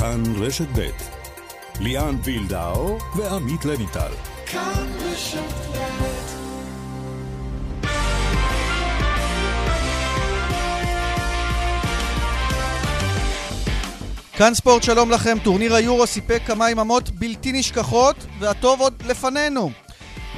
כאן רשת ב' ליאן וילדאו ועמית לויטל. כאן רשת כאן ספורט, שלום לכם. טורניר היורו סיפק כמה יממות בלתי נשכחות, והטוב עוד לפנינו.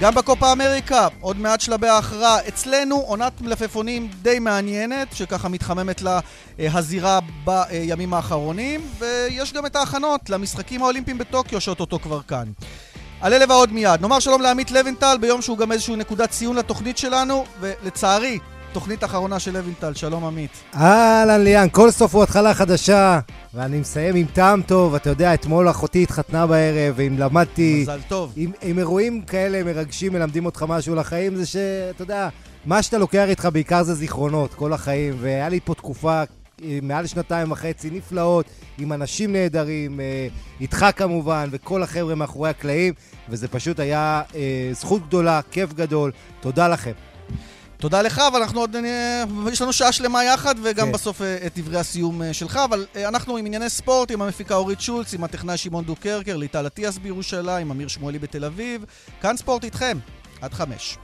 גם בקופה אמריקה, עוד מעט שלבי ההכרעה. אצלנו עונת מלפפונים די מעניינת, שככה מתחממת לה אה, הזירה בימים האחרונים, ויש גם את ההכנות למשחקים האולימפיים בטוקיו, שאו-טו-טו כבר כאן. על אלה ועוד מיד. נאמר שלום לעמית לוינטל ביום שהוא גם איזשהו נקודת ציון לתוכנית שלנו, ולצערי, תוכנית אחרונה של לוינטל. שלום עמית. אהלן ליאן, כל סוף הוא התחלה חדשה, ואני מסיים עם טעם טוב. אתה יודע, אתמול אחותי התחתנה בערב, ואם למדתי... מזל טוב. אם, אם אירועים כאלה מרגשים מלמדים אותך משהו לחיים, זה שאתה יודע, מה שאתה לוקח איתך בעיקר זה זיכרונות, כל החיים. והיה לי פה תקופה אה, מעל שנתיים וחצי נפלאות, עם אנשים נהדרים, אה, איתך כמובן, וכל החבר'ה מאחורי הקלעים, וזה פשוט היה אה, זכות גדולה, כיף גדול. תודה לכם. תודה לך, אבל אנחנו עוד... יש לנו שעה שלמה יחד, וגם כן. בסוף אה, את דברי הסיום אה, שלך, אבל אה, אנחנו עם ענייני ספורט, עם המפיקה אורית שולץ, עם הטכנאי שמעון דוקרקר, ליטל אטיאס בירושלים, אמיר שמואלי בתל אביב. כאן ספורט איתכם, עד חמש.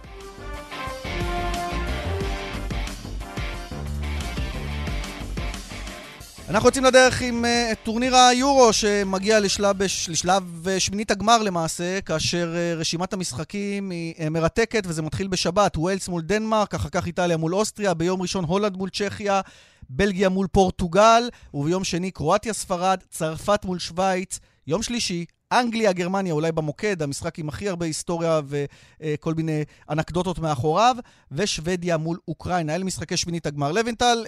אנחנו יוצאים לדרך עם uh, טורניר היורו שמגיע לשלב, לשלב uh, שמינית הגמר למעשה, כאשר uh, רשימת המשחקים היא uh, מרתקת וזה מתחיל בשבת, וויילס מול דנמרק, אחר כך איטליה מול אוסטריה, ביום ראשון הולנד מול צ'כיה, בלגיה מול פורטוגל, וביום שני קרואטיה ספרד, צרפת מול שווייץ, יום שלישי אנגליה, גרמניה, אולי במוקד, המשחק עם הכי הרבה היסטוריה וכל מיני אנקדוטות מאחוריו, ושוודיה מול אוקראינה. אלה משחקי שמינית הגמר. לוינטל,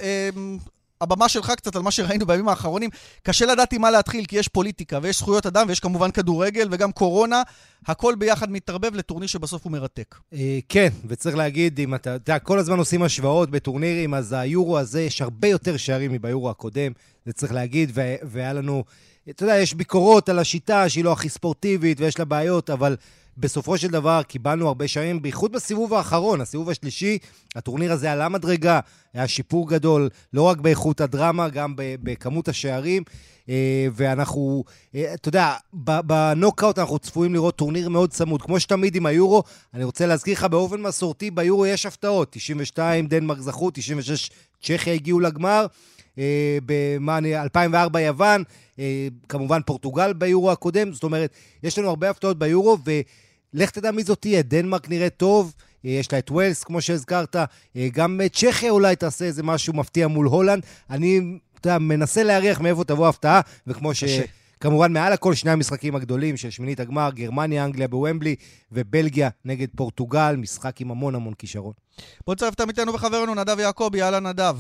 הבמה שלך קצת על מה שראינו בימים האחרונים. קשה לדעת עם מה להתחיל, כי יש פוליטיקה ויש זכויות אדם ויש כמובן כדורגל וגם קורונה. הכל ביחד מתערבב לטורניר שבסוף הוא מרתק. אה, כן, וצריך להגיד, אם אתה, אתה כל הזמן עושים השוואות בטורנירים, אז היורו הזה, יש הרבה יותר שערים מביורו הקודם, זה צריך להגיד, והיה לנו... אתה יודע, יש ביקורות על השיטה שהיא לא הכי ספורטיבית ויש לה בעיות, אבל בסופו של דבר קיבלנו הרבה שערים, בייחוד בסיבוב האחרון, הסיבוב השלישי, הטורניר הזה עלה מדרגה, היה שיפור גדול, לא רק באיכות הדרמה, גם בכמות השערים. אה, ואנחנו, אה, אתה יודע, בנוקאוט אנחנו צפויים לראות טורניר מאוד צמוד. כמו שתמיד עם היורו, אני רוצה להזכיר לך, באופן מסורתי, ביורו יש הפתעות. 92 דנמרק זכו, 96 צ'כיה הגיעו לגמר. אה, במה, 2004 יוון, כמובן פורטוגל ביורו הקודם, זאת אומרת, יש לנו הרבה הפתעות ביורו, לך תדע מי זאת תהיה, דנמרק נראית טוב, אה, יש לה את ווילס, כמו שהזכרת, אה, גם צ'כיה אולי תעשה איזה משהו מפתיע מול הולנד. אני, אתה יודע, מנסה להריח מאיפה תבוא ההפתעה, וכמו ש... כמובן, מעל הכל שני המשחקים הגדולים של שמינית הגמר, גרמניה, אנגליה בוומבלי, ובלגיה נגד פורטוגל, משחק עם המון המון כישרון. בוא נצרף את עמיתנו וחברנו נדב יעקבי, אהלן נדב.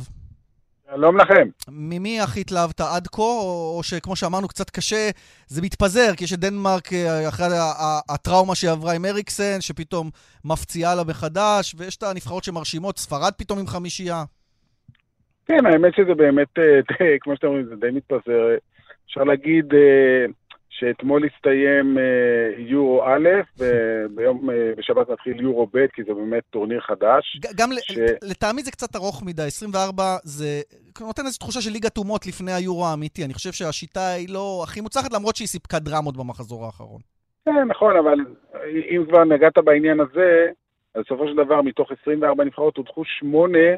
שלום לכם. ממי הכי התלהבת עד כה, או שכמו שאמרנו, קצת קשה, זה מתפזר, כי יש את דנמרק אה, אחרי הטראומה שהיא עברה עם אריקסן, שפתאום מפציעה לה מחדש, ויש את הנבחרות שמרשימות, ספרד פתאום עם חמישייה. כן, האמת שזה באמת, אה, כמו שאתם אומרים, זה די מתפזר. אפשר להגיד, אה, שאתמול הסתיים אה, יורו א', וביום, אה, בשבת מתחיל יורו ב', כי זה באמת טורניר חדש. גם ש... לטעמי זה קצת ארוך מדי, 24 זה נותן איזו תחושה של ליגת אומות לפני היורו האמיתי. אני חושב שהשיטה היא לא הכי מוצלחת, למרות שהיא סיפקה דרמות במחזור האחרון. כן, נכון, אבל אם כבר נגעת בעניין הזה, אז בסופו של דבר, מתוך 24 נבחרות הודחו שמונה,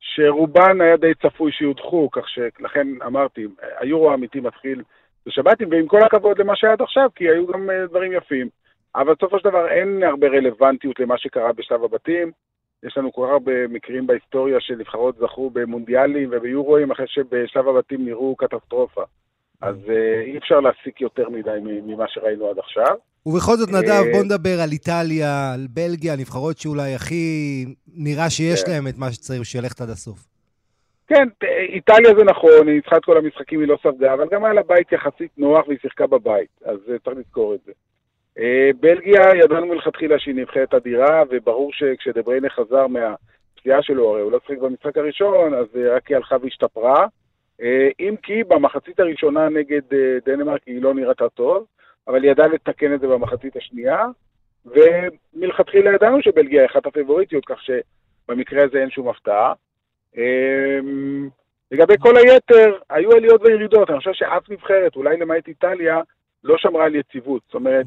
שרובן היה די צפוי שיודחו, כך שלכן אמרתי, היורו האמיתי מתחיל בשבתים, ועם כל הכבוד למה שהיה עד עכשיו, כי היו גם אה, דברים יפים. אבל בסופו של דבר אין הרבה רלוונטיות למה שקרה בשלב הבתים. יש לנו כל כך הרבה מקרים בהיסטוריה של נבחרות זכו במונדיאלים וביורואים, אחרי שבשלב הבתים נראו קטסטרופה. אז אה, אי אפשר להסיק יותר מדי ממה שראינו עד עכשיו. ובכל זאת, נדב, אה, בוא נדבר על איטליה, על בלגיה, נבחרות שאולי הכי נראה שיש כן. להם את מה שצריך בשביל ללכת עד הסוף. כן, איטליה זה נכון, היא ניצחה את כל המשחקים, היא לא ספגה, אבל גם היה לה בית יחסית נוח והיא שיחקה בבית, אז אה, צריך לזכור את זה. אה, בלגיה, ידענו מלכתחילה שהיא נבחרת אדירה, וברור שכשדבריינה חזר מהפציעה שלו, הרי הוא לא שיחק במשחק הראשון, אז אה, רק היא הלכה והשתפרה. אם כי במחצית הראשונה נגד דנמרק היא לא נראתה טוב, אבל היא ידעה לתקן את זה במחצית השנייה, ומלכתחילה ידענו שבלגיה היא אחת הפיבוריטיות, כך שבמקרה הזה אין שום הפתעה. אמ, לגבי כל היתר, היו עליות וירידות. אני חושב שאף נבחרת, אולי למעט איטליה, לא שמרה על יציבות. זאת אומרת,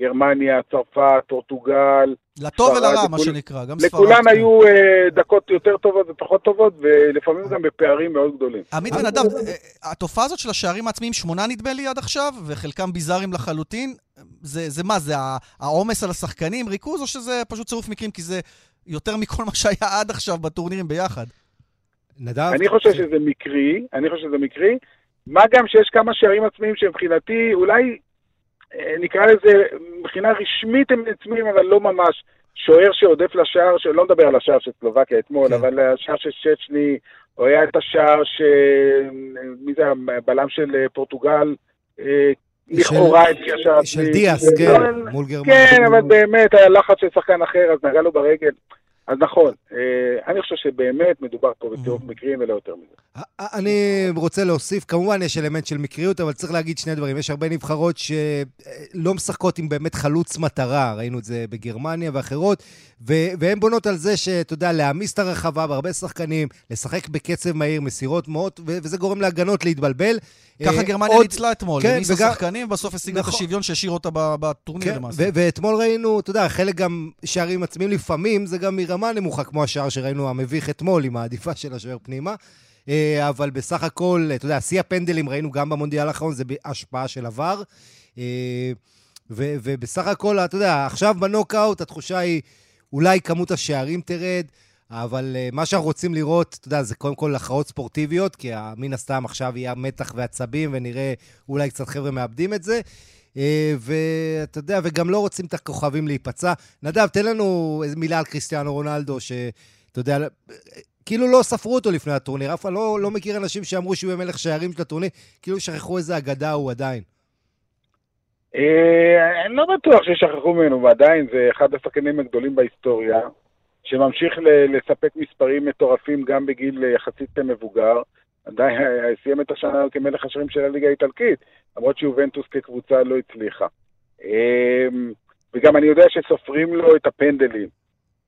גרמניה, צרפת, פורטוגל. לטוב ולרע, מה שנקרא, גם ספרד. לכולן כן. היו uh, דקות יותר טובות ופחות טובות, ולפעמים גם בפערים מאוד גדולים. עמית ונדב, אה, התופעה הזאת של השערים העצמיים, שמונה נדמה לי עד עכשיו, וחלקם ביזאריים לחלוטין, זה, זה מה, זה העומס על השחקנים, ריכוז, או שזה פשוט צירוף מקרים, כי זה יותר מכל מה שהיה עד עכשיו בטורנירים ביחד? נדב? אני חושב שזה מקרי, אני חושב שזה מקרי. מה גם שיש כמה שערים עצמיים שמבחינתי, אולי אה, נקרא לזה, מבחינה רשמית הם עצמיים, אבל לא ממש. שוער שעודף לשער, שלא מדבר על השער של סלובקיה אתמול, כן. אבל השער של שצ'ני, או היה את השער ש... מי זה הבלם של אה, פורטוגל, אה, לכאורה הבקיע שער עצמי. של דיאס, כן, מול גרמניה. כן, אבל באמת היה לחץ של שחקן אחר, אז נגע לו ברגל. אז נכון, אה, אני חושב שבאמת מדובר פה בטירוף mm-hmm. מקרים ולא יותר מזה. אני רוצה להוסיף, כמובן יש אלמנט של מקריות, אבל צריך להגיד שני דברים. יש הרבה נבחרות שלא משחקות עם באמת חלוץ מטרה, ראינו את זה בגרמניה ואחרות, והן בונות על זה שאתה יודע, להעמיס את הרחבה בהרבה שחקנים, לשחק בקצב מהיר, מסירות מאות, וזה גורם להגנות להתבלבל. ככה אה, גרמניה ניצלה אתמול, כן, העמיסה וגם... שחקנים, בסוף השיגה נכון. את השוויון שהשאיר אותה בטורניר כן, למעשה. ואתמול ראינו, אתה יודע, חלק גם שערים עצמיים לפעמים, זה גם מרמה נמוכה, כמו השער שראינו המביך אתמול, עם העדיפה של השוער פנימה. אה, אבל בסך הכל, אתה יודע, שיא הפנדלים ראינו גם במונדיאל האחרון, זה בהשפעה של עבר. אה, ובסך הכל, אתה יודע, עכשיו בנוקאוט התחושה היא, אולי כמות השערים תרד, אבל מה שאנחנו רוצים לראות, אתה יודע, זה קודם כל הכרעות ספורטיביות, כי מן הסתם עכשיו יהיה מתח ועצבים, ונראה אולי קצת חבר'ה מאבדים את זה. Uh, ואתה יודע, וגם לא רוצים את הכוכבים להיפצע. נדב, תן לנו איזה מילה על קריסטיאנו רונלדו, שאתה יודע, כאילו לא ספרו אותו לפני הטורניר. אף אחד לא, לא מכיר אנשים שאמרו שהוא יהיה מלך שערים של הטורניר, כאילו שכחו איזה אגדה הוא עדיין. אה, אני לא בטוח ששכחו ממנו, ועדיין זה אחד השחקנים הגדולים בהיסטוריה. שממשיך לספק מספרים מטורפים גם בגיל יחסית מבוגר. עדיין סיים את השנה כמלך השערים של הליגה האיטלקית, למרות שיובנטוס כקבוצה לא הצליחה. אמ, וגם אני יודע שסופרים לו את הפנדלים.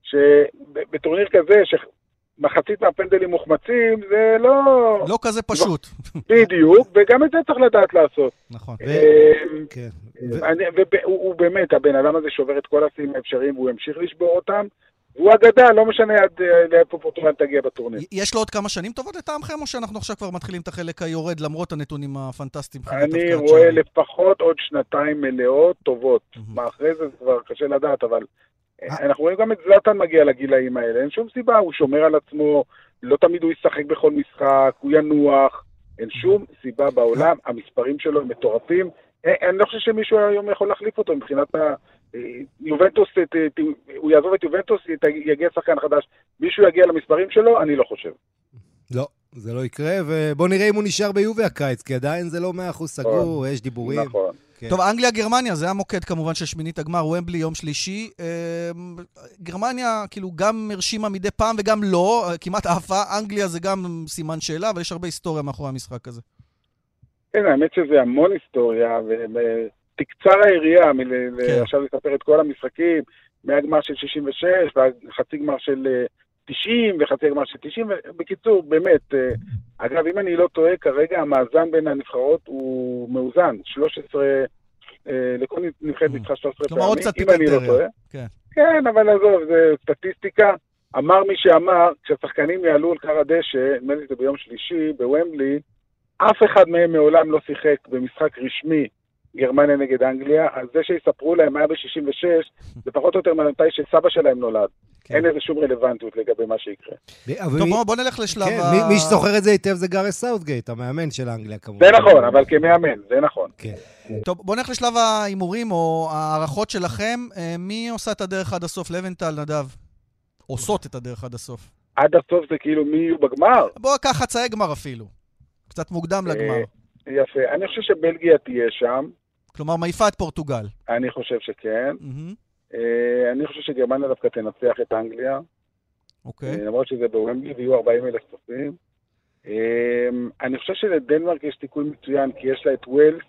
שבטורניר כזה, שמחצית מהפנדלים מוחמצים, זה לא... לא כזה פשוט. בדיוק, וגם את זה צריך לדעת לעשות. נכון. אמ, כן. והוא באמת, הבן אדם הזה שובר את כל השיאים האפשריים, והוא ימשיך לשבור אותם. הוא אגדה, לא משנה עד אה, לאיפה פורטוגל תגיע בטורניר. יש לו עוד כמה שנים טובות לטעמכם, או שאנחנו עכשיו כבר מתחילים את החלק היורד למרות הנתונים הפנטסטיים? אני רואה לפחות עוד שנתיים מלאות טובות. מה אחרי זה זה כבר קשה לדעת, אבל אה, אה. אנחנו רואים גם את זלאטן מגיע לגילאים האלה, אין שום סיבה, הוא שומר על עצמו, לא תמיד הוא ישחק בכל משחק, הוא ינוח, אין שום סיבה בעולם, המספרים שלו הם מטורפים. אני לא חושב שמישהו היום יכול להחליף אותו מבחינת יובנטוס, הוא יעזוב את יובנטוס, יגיע שחקן חדש, מישהו יגיע למספרים שלו? אני לא חושב. לא, זה לא יקרה, ובוא נראה אם הוא נשאר ביובי הקיץ, כי עדיין זה לא מאה אחוז סגור, נכון. יש דיבורים. נכון. כן. טוב, אנגליה-גרמניה, זה המוקד כמובן של שמינית הגמר, ומבלי יום שלישי. אמ, גרמניה כאילו גם הרשימה מדי פעם וגם לא, כמעט עפה. אנגליה זה גם סימן שאלה, אבל יש הרבה היסטוריה מאחורי המשחק הזה. כן, האמת שזה המון היסטוריה, תקצר היריעה מלעכשיו כן. לספר את כל המשחקים, מהגמר של 66 וחצי גמר של 90 אה, וחצי גמר של 90, בקיצור, באמת, אה, אגב, אם אני לא טועה, כרגע המאזן בין הנבחרות הוא מאוזן, 13, אה, לכל נבחרת ניצחה 13 פעמים, אם אני לא טועה. כן. כן, אבל עזוב, זה סטטיסטיקה. אמר מי שאמר, כשהשחקנים יעלו על קר הדשא, נדמה לי שזה ביום שלישי, בוומבלי, אף אחד מהם מעולם לא שיחק במשחק רשמי גרמניה נגד אנגליה, אז זה שיספרו להם מה היה ב-66, זה פחות או יותר מתי שסבא שלהם נולד. כן. אין לזה שום רלוונטיות לגבי מה שיקרה. טוב, בוא, בוא נלך לשלב כן, ה... מי, מי שזוכר את זה היטב זה גארת' סאות'גייט, המאמן של אנגליה כמובן. זה נכון, אבל כמאמן, זה נכון. כן. טוב, בוא נלך לשלב ההימורים או ההערכות שלכם. אה, מי עושה את הדרך עד הסוף? לוינטל, נדב. עושות את הדרך עד הסוף. עד הסוף זה כאילו מי יהיו בגמר? בוא, קח חצאי גמר אפילו. קצת מוקדם אה, לגמר. יפה. אני חושב שבלגיה תהיה שם. כלומר, מעיפה את פורטוגל. אני חושב שכן. Mm-hmm. אני חושב שגרמניה דווקא תנצח את אנגליה. אוקיי. אה, למרות שזה בוומבלי ויהיו 40 אלף צופים. אה, אני חושב שלדנמרק יש סיכוי מצוין, כי יש לה את ווילס,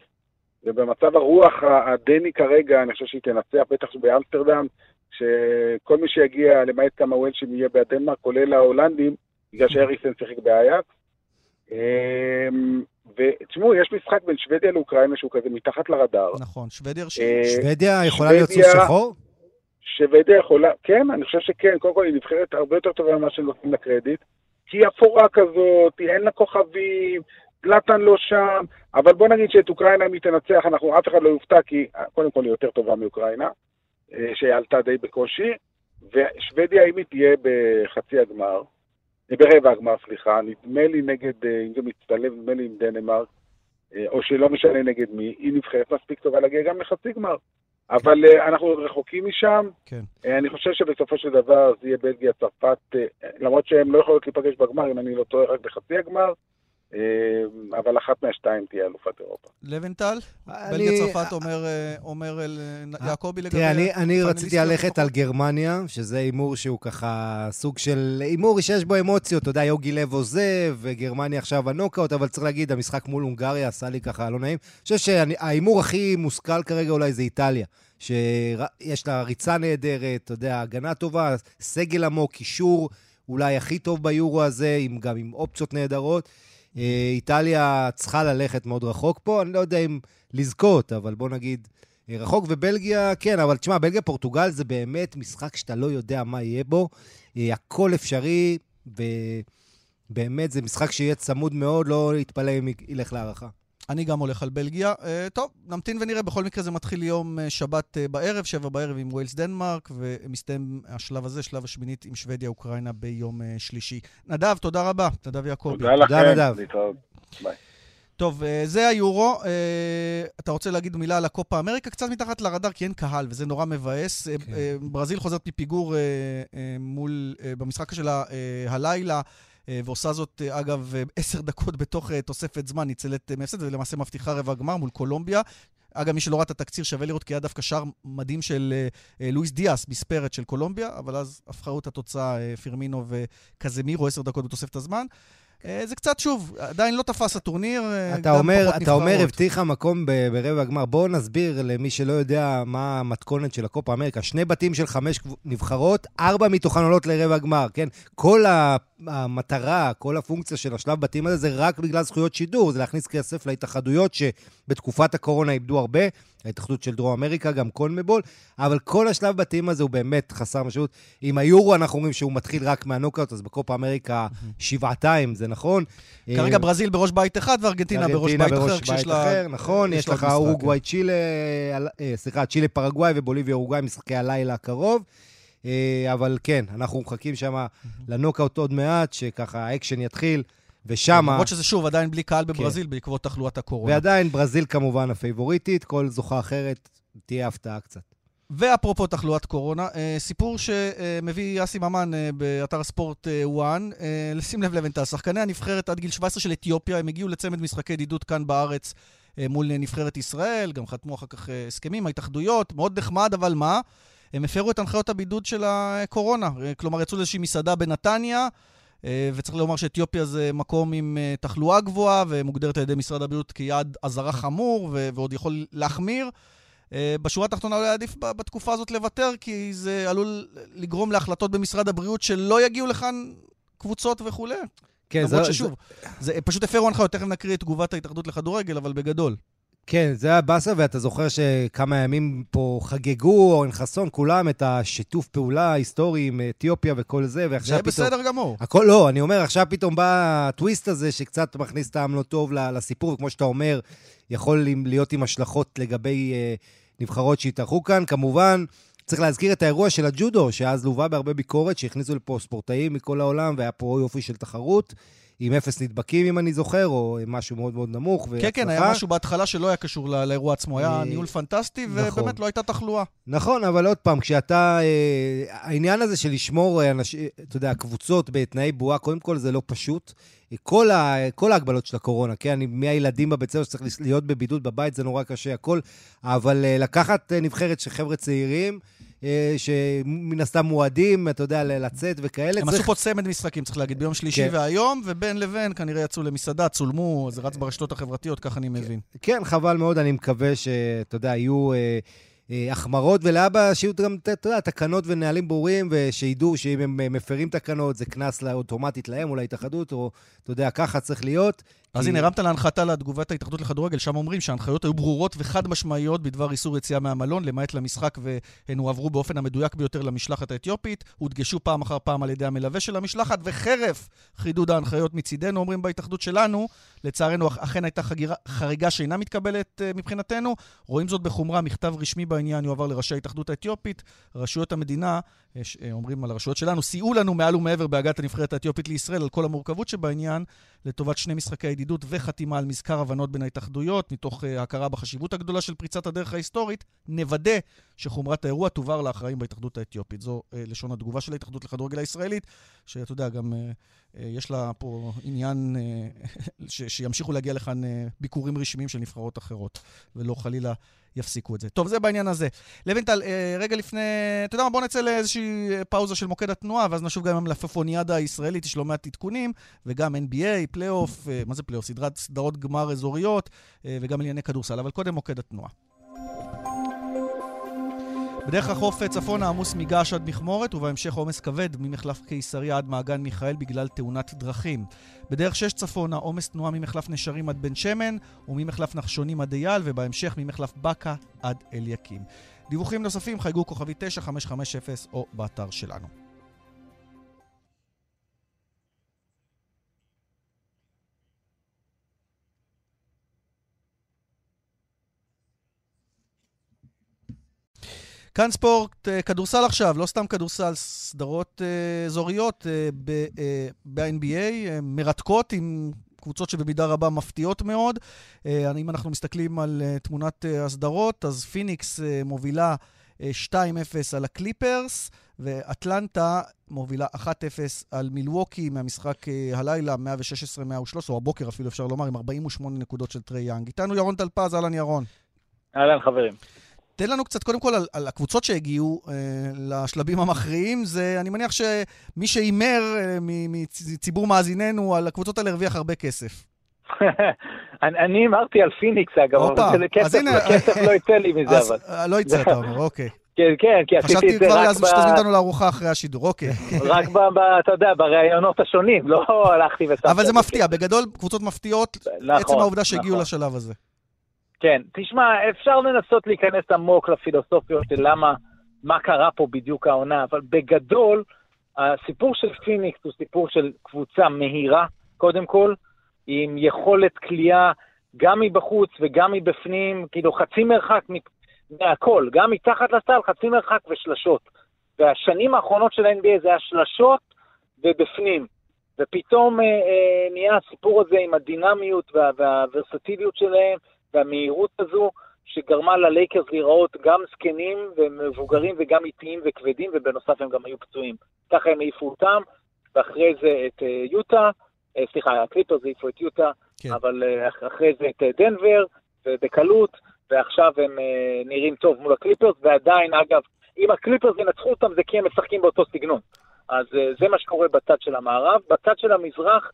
ובמצב הרוח הדני כרגע, אני חושב שהיא תנצח, בטח באמסטרדם, שכל מי שיגיע, למעט כמה ווילסים, יהיה בדנמרק, כולל ההולנדים, בגלל שאריסן שיחק באייקס. ותשמעו, יש משחק בין שוודיה לאוקראינה שהוא כזה מתחת לרדאר. נכון, שוודיה. אה, שוודיה יכולה להיות סוס שחור? שוודיה יכולה, כן, אני חושב שכן, קודם כל היא נבחרת הרבה יותר טובה ממה שנותנים לה קרדיט. כי היא אפורה כזאת, היא אין לה כוכבים, זלאטן לא שם, אבל בוא נגיד שאת אוקראינה אם היא תנצח, אנחנו, אף אחד לא יופתע, כי אה, קודם כל היא יותר טובה מאוקראינה, אה, שעלתה די בקושי, ושוודיה אם היא תהיה בחצי הגמר, ברבע הגמר, סליחה, נדמה לי נגד, אה, אם זה מצטלב, נדמה לי עם דנמרק, אה, או שלא משנה נגד מי, היא נבחרת מספיק טובה להגיע גם לחצי גמר. אבל אה, אנחנו רחוקים משם. כן. אני חושב שבסופו של דבר זה יהיה בלגיה, צרפת, למרות שהן לא יכולות להיפגש בגמר, אם אני לא טועה, רק בחצי הגמר, אבל אחת מהשתיים תהיה אלופת אירופה. לבנטל? אני- בלגיה צרפת אומר, אה, אומר אל אה, יעקבי לגבי... תראה, אני, אני רציתי ללכת. על גרמניה, שזה הימור שהוא ככה סוג של הימור שיש בו אמוציות. אתה יודע, יוגי לב עוזב, וגרמניה עכשיו הנוקאוט, אבל צריך להגיד, המשחק מול הונגריה עשה לי ככה לא נעים. אני חושב שההימור הכי מושכל כרגע אולי זה איטליה. שיש לה ריצה נהדרת, אתה יודע, הגנה טובה, סגל עמוק, קישור אולי הכי טוב ביורו הזה, עם, גם עם אופציות נהדרות. אה, איטליה צריכה ללכת מאוד רחוק פה, אני לא יודע אם לזכות, אבל בוא נגיד אה, רחוק, ובלגיה, כן, אבל תשמע, בלגיה-פורטוגל זה באמת משחק שאתה לא יודע מה יהיה בו. אה, הכל אפשרי, ובאמת זה משחק שיהיה צמוד מאוד, לא להתפלא אם ילך להערכה. אני גם הולך על בלגיה. אה, טוב, נמתין ונראה. בכל מקרה זה מתחיל יום אה, שבת אה, בערב, שבע בערב עם ווילס דנמרק, ומסתיים השלב הזה, שלב השמינית עם שוודיה אוקראינה ביום אה, שלישי. נדב, תודה רבה. נדב יעקבי. תודה לכם, נדב. להתראות. ביי. טוב, אה, זה היורו. אה, אתה רוצה להגיד מילה על הקופה אמריקה? קצת מתחת לרדאר, כי אין קהל, וזה נורא מבאס. כן. אה, ברזיל חוזרת מפיגור אה, אה, מול, אה, במשחק שלה אה, הלילה. אה, ועושה זאת, אה, אגב, אה, עשר דקות בתוך תוספת זמן, ניצלת מהפסד, ולמעשה מבטיחה רבע גמר מול קולומביה. אגב, מי שלא ראה את התקציר שווה לראות, כי היה דווקא שער מדהים של לואיס דיאס, מספרת של קולומביה, אבל אז הפכו את התוצאה אה, פירמינו וקזמירו, עשר דקות בתוספת הזמן. אה, זה קצת, שוב, עדיין לא תפס הטורניר, אה, אתה אומר, אתה אומר. הבטיחה מקום ברבע הגמר. בואו נסביר למי שלא יודע מה המתכונת של הקופה אמריקה. שני בתים של חמש נבחרות, ארבע מתוכן עולות לרבע הגמר, כן? כל המטרה, כל הפונקציה של השלב בתים הזה, זה רק בגלל זכויות שידור, זה להכניס כסף להתאחדויות שבתקופת הקורונה איבדו הרבה, ההתאחדות של דרום אמריקה, גם קונמבול, אבל כל השלב בתים הזה הוא באמת חסר משמעות. עם היורו אנחנו אומרים שהוא מתחיל רק מהנוקאוט, אז בקופה אמריקה שבעתיים, זה נכון. כרגע אה, ברזיל בראש בית אחד וארגנטינה בראש בית אחר, כשיש בית לה... אחר, נכון, יש לך אורוגוואי, צ'ילה, אה, סליחה, צ'ילה פרגוואי ובוליביה אורוגוואי, משחקי הלילה הקרוב. אה, אבל כן, אנחנו מחכים שם לנוקאוט עוד מעט, שככה האקשן יתחיל, ושמה, למרות שזה שוב עדיין בלי קהל כן. בברזיל בעקבות תחלואת הקורונה. ועדיין ברזיל כמובן הפייבוריטית, כל זוכה אחרת תהיה הפתעה קצת. ואפרופו תחלואת קורונה, אה, סיפור שמביא אסי ממן אה, באתר הספורט 1, לשים לב לבנטל, שחקני הנבחרת עד גיל 17 של אתיופיה, הם הגיעו לצמד משחקי ידידות כאן בארץ אה, מול נבחרת ישראל, גם חתמו אחר כך אה, הסכמים, ההתאחדויות, מאוד נחמד, אבל מה? הם הפרו את הנחיות הבידוד של הקורונה. אה, כלומר, יצאו לאיזושהי מסעדה בנתניה, אה, וצריך לומר שאתיופיה זה מקום עם אה, תחלואה גבוהה, ומוגדרת על ידי משרד הבריאות כיעד אזהרה חמור, ועוד יכול להחמיר. אה, בשורה התחתונה אולי עדיף בתקופה הזאת לוותר, כי זה עלול לגרום להחלטות במשרד הבריאות שלא יגיעו לכאן קבוצות וכולי. כן, למרות זה- ששוב, זה פשוט הפרו הנחיות, תכף נקריא את תגובת ההתאחדות לכדורגל, אבל בגדול. כן, זה היה באסה, ואתה זוכר שכמה ימים פה חגגו, אורן חסון, כולם, את השיתוף פעולה ההיסטורי עם אתיופיה וכל זה, ועכשיו זה פתאום... בסדר גמור. הכל, לא, אני אומר, עכשיו פתאום בא הטוויסט הזה, שקצת מכניס טעם לא טוב לסיפור, וכמו שאתה אומר, יכול להיות עם השלכות לגבי אה, נבחרות שהתארחו כאן. כמובן, צריך להזכיר את האירוע של הג'ודו, שאז לווה בהרבה ביקורת, שהכניסו לפה ספורטאים מכל העולם, והיה פה יופי של תחרות, עם אפס נדבקים, אם אני זוכר, או משהו מאוד מאוד נמוך, כן, כן, היה משהו בהתחלה שלא היה קשור לא- לאירוע עצמו, היה אה, ניהול פנטסטי, נכון. ובאמת לא הייתה תחלואה. נכון, אבל עוד פעם, כשאתה... אה, העניין הזה של לשמור, אה, אנש, אתה יודע, קבוצות בתנאי בועה, קודם כל זה לא פשוט. כל, ה, כל ההגבלות של הקורונה, כן? אני- מהילדים בבית ספר שצריך להיות בבידוד בבית, זה נורא קשה, הכל. אבל לקחת נבחרת של חבר'ה צעירים, שמן הסתם מועדים, אתה יודע, לצאת וכאלה, הם. עשו פה צמד משחקים, צריך להגיד, ביום שלישי כן. והיום, ובין לבין כנראה יצאו למסעדה, צולמו, זה רץ ברשתות החברתיות, ככה אני מבין. כן, חבל מאוד, אני מקווה שאתה יודע, יהיו... אה, אה, החמרות, ולאבא שיהיו גם, אתה יודע, תקנות ונהלים ברורים, ושידעו שאם הם אה, מפרים תקנות, זה קנס אוטומטית להם או להתאחדות, או, אתה יודע, ככה צריך להיות. אז הנה, הרמת להנחתה לתגובת ההתאחדות לכדורגל, שם אומרים שההנחיות היו ברורות וחד משמעיות בדבר איסור יציאה מהמלון, למעט למשחק, והן הועברו באופן המדויק ביותר למשלחת האתיופית, הודגשו פעם אחר פעם על ידי המלווה של המשלחת, וחרף חידוד ההנחיות מצידנו, אומרים בהתאחדות שלנו, לצערנו אכן הייתה חגירה, חריגה שאינה מתקבלת uh, מבחינתנו. רואים זאת בחומרה, מכתב רשמי בעניין יועבר לראשי ההתאחדות האתיופית. רשויות המדינה, uh, אומרים על הרשויות שלנו, סייעו לנו מעל ומעבר בהגעת הנבחרת האתיופית לישראל על כל המורכבות שבעניין, לטובת שני משחקי הידידות וחתימה על מזכר הבנות בין ההתאחדויות, מתוך uh, הכרה בחשיבות הגדולה של פריצת הדרך ההיסטורית, נוודא שחומרת האירוע תועבר לאחראים בהתאחדות האתיופית. זו uh, לשון התגובה של ההתאחדות לכדורגל הישראלית, שאתה יודע, גם uh, יש לה פה עניין uh, ש, שימשיכו להגיע לכאן uh, ביקורים רשמיים של נבחרות אחרות, ולא חלילה יפסיקו את זה. טוב, זה בעניין הזה. לוינטל, רגע לפני, אתה יודע מה, בוא נצא לאיזושהי פאוזה של מוקד התנועה, ואז נשוב גם עם המלפפוניאדה הישראלית, יש לא מעט עדכונים, וגם NBA, פלייאוף, מה זה פלייאוף? סדרת סדרות גמר אזוריות, וגם ענייני כדורסל, אבל קודם מוקד התנועה. בדרך החוף צפונה עמוס מגעש עד מכמורת, ובהמשך עומס כבד ממחלף קיסריה עד מעגן מיכאל בגלל תאונת דרכים. בדרך שש צפונה עומס תנועה ממחלף נשרים עד בן שמן, וממחלף נחשונים עד אייל, ובהמשך ממחלף בקה עד אליקים. דיווחים נוספים חייגו כוכבי 9550 או באתר שלנו. כאן ספורט, אה, כדורסל עכשיו, לא סתם כדורסל, סדרות אה, אזוריות אה, ב-NBA, מרתקות עם קבוצות שבמידה רבה מפתיעות מאוד. אם אנחנו מסתכלים על תמונת הסדרות, אז פיניקס מובילה 2-0 על הקליפרס, ואטלנטה מובילה 1-0 על מילווקי מהמשחק הלילה, 116-113, או הבוקר אפילו אפשר לומר, עם 48 נקודות של טרי יאנג. איתנו ירון טלפז, אהלן ירון. אהלן חברים. תן לנו קצת, קודם כל, על, על הקבוצות שהגיעו אה, לשלבים המכריעים. זה, אני מניח שמי שהימר אה, מציבור מאזיננו על הקבוצות האלה הרוויח הרבה כסף. אני הימרתי על פיניקס, אגב, אבל כסף לא יצא לי מזה, אבל. אה, לא יצא, אתה אומר, אוקיי. כן, כן, כי עשיתי את זה רק ב... חשבתי כבר שתזמין אותנו לארוחה אחרי השידור, אוקיי. רק ב... אתה יודע, בראיונות השונים, לא הלכתי ושמתי. אבל זה מפתיע, בגדול קבוצות מפתיעות, נכון, עצם העובדה שהגיעו נכון. לשלב הזה. כן, תשמע, אפשר לנסות להיכנס עמוק לפילוסופיות של למה, מה קרה פה בדיוק העונה, אבל בגדול, הסיפור של פיניקס הוא סיפור של קבוצה מהירה, קודם כל, עם יכולת כליאה גם מבחוץ וגם מבפנים, כאילו חצי מרחק מהכל, גם מתחת לסל, חצי מרחק ושלשות. והשנים האחרונות של ה-NBA זה השלשות ובפנים. ופתאום אה, אה, נהיה הסיפור הזה עם הדינמיות וה, והוורסטיליות שלהם, והמהירות הזו שגרמה ללייקרס להיראות גם זקנים ומבוגרים וגם איטיים וכבדים, ובנוסף הם גם היו פצועים. ככה הם העיפו אותם, ואחרי זה את אה, יוטה, אה, סליחה, הקליפרס העיפו את יוטה, כן. אבל אה, אחרי זה את דנבר, ובקלות, ועכשיו הם נראים טוב מול הקליפרס, ועדיין, אגב, אם הקליפרס ינצחו אותם זה כי הם משחקים באותו סגנון. אז זה מה שקורה בצד של המערב. בצד של המזרח,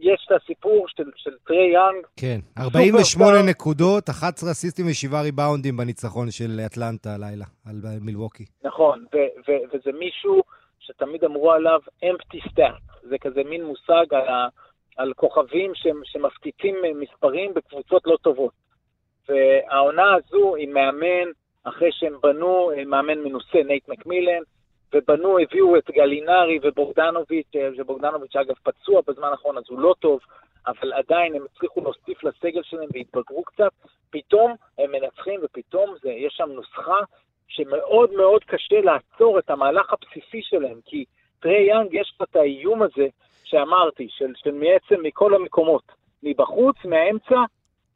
יש את הסיפור של, של טרי יאנג. כן, 48 נקודות, 11 אסיסטים ו-7 ריבאונדים בניצחון של אטלנטה הלילה, על מילווקי. נכון, ו- ו- וזה מישהו שתמיד אמרו עליו empty stat. זה כזה מין מושג על, ה- על כוכבים ש- שמפציצים מספרים בקבוצות לא טובות. והעונה הזו עם מאמן, אחרי שהם בנו, מאמן מנוסה, נייט מקמילן, ובנו, הביאו את גלינרי ובוגדנוביץ', אה, שבוגדנוביץ' אגב פצוע בזמן האחרון אז הוא לא טוב, אבל עדיין הם הצליחו להוסיף לסגל שלהם והתבגרו קצת, פתאום הם מנצחים ופתאום זה, יש שם נוסחה שמאוד מאוד קשה לעצור את המהלך הבסיסי שלהם, כי טרי יאנג יש פה את האיום הזה שאמרתי, של, של מעצם מכל המקומות, מבחוץ, מהאמצע,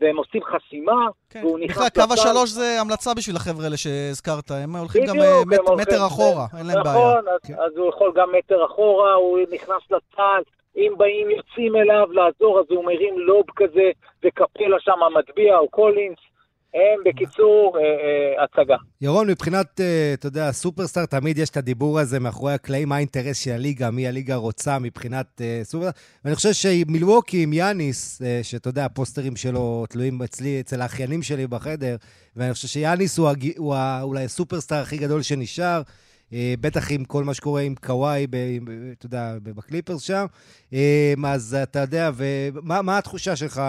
והם עושים חסימה, כן. והוא נכנס... בכלל, קו השלוש זה המלצה בשביל החבר'ה האלה שהזכרת, הם הולכים גם אה, מט, הולכים, מטר אחורה, אין להם נכון, בעיה. נכון, אז, כן. אז הוא יכול גם מטר אחורה, הוא נכנס לצד, אם באים יוצאים אליו לעזור, אז הוא מרים lob כזה, וקפלה שם מטביע, או קולינס. הם בקיצור אה, אה, הצגה. ירון, מבחינת, אה, אתה יודע, סופרסטאר, תמיד יש את הדיבור הזה מאחורי הקלעים, מה האינטרס של הליגה, מי הליגה רוצה מבחינת סופרסטאר. ואני חושב שמילווקי עם יאניס, שאתה יודע, הפוסטרים שלו תלויים אצלי, אצל האחיינים שלי בחדר, ואני חושב שיאניס הוא. הוא אולי הסופרסטאר הכי גדול שנשאר. בטח עם כל מה שקורה עם קוואי, אתה יודע, בקליפרס שם. אז אתה יודע, ומה התחושה שלך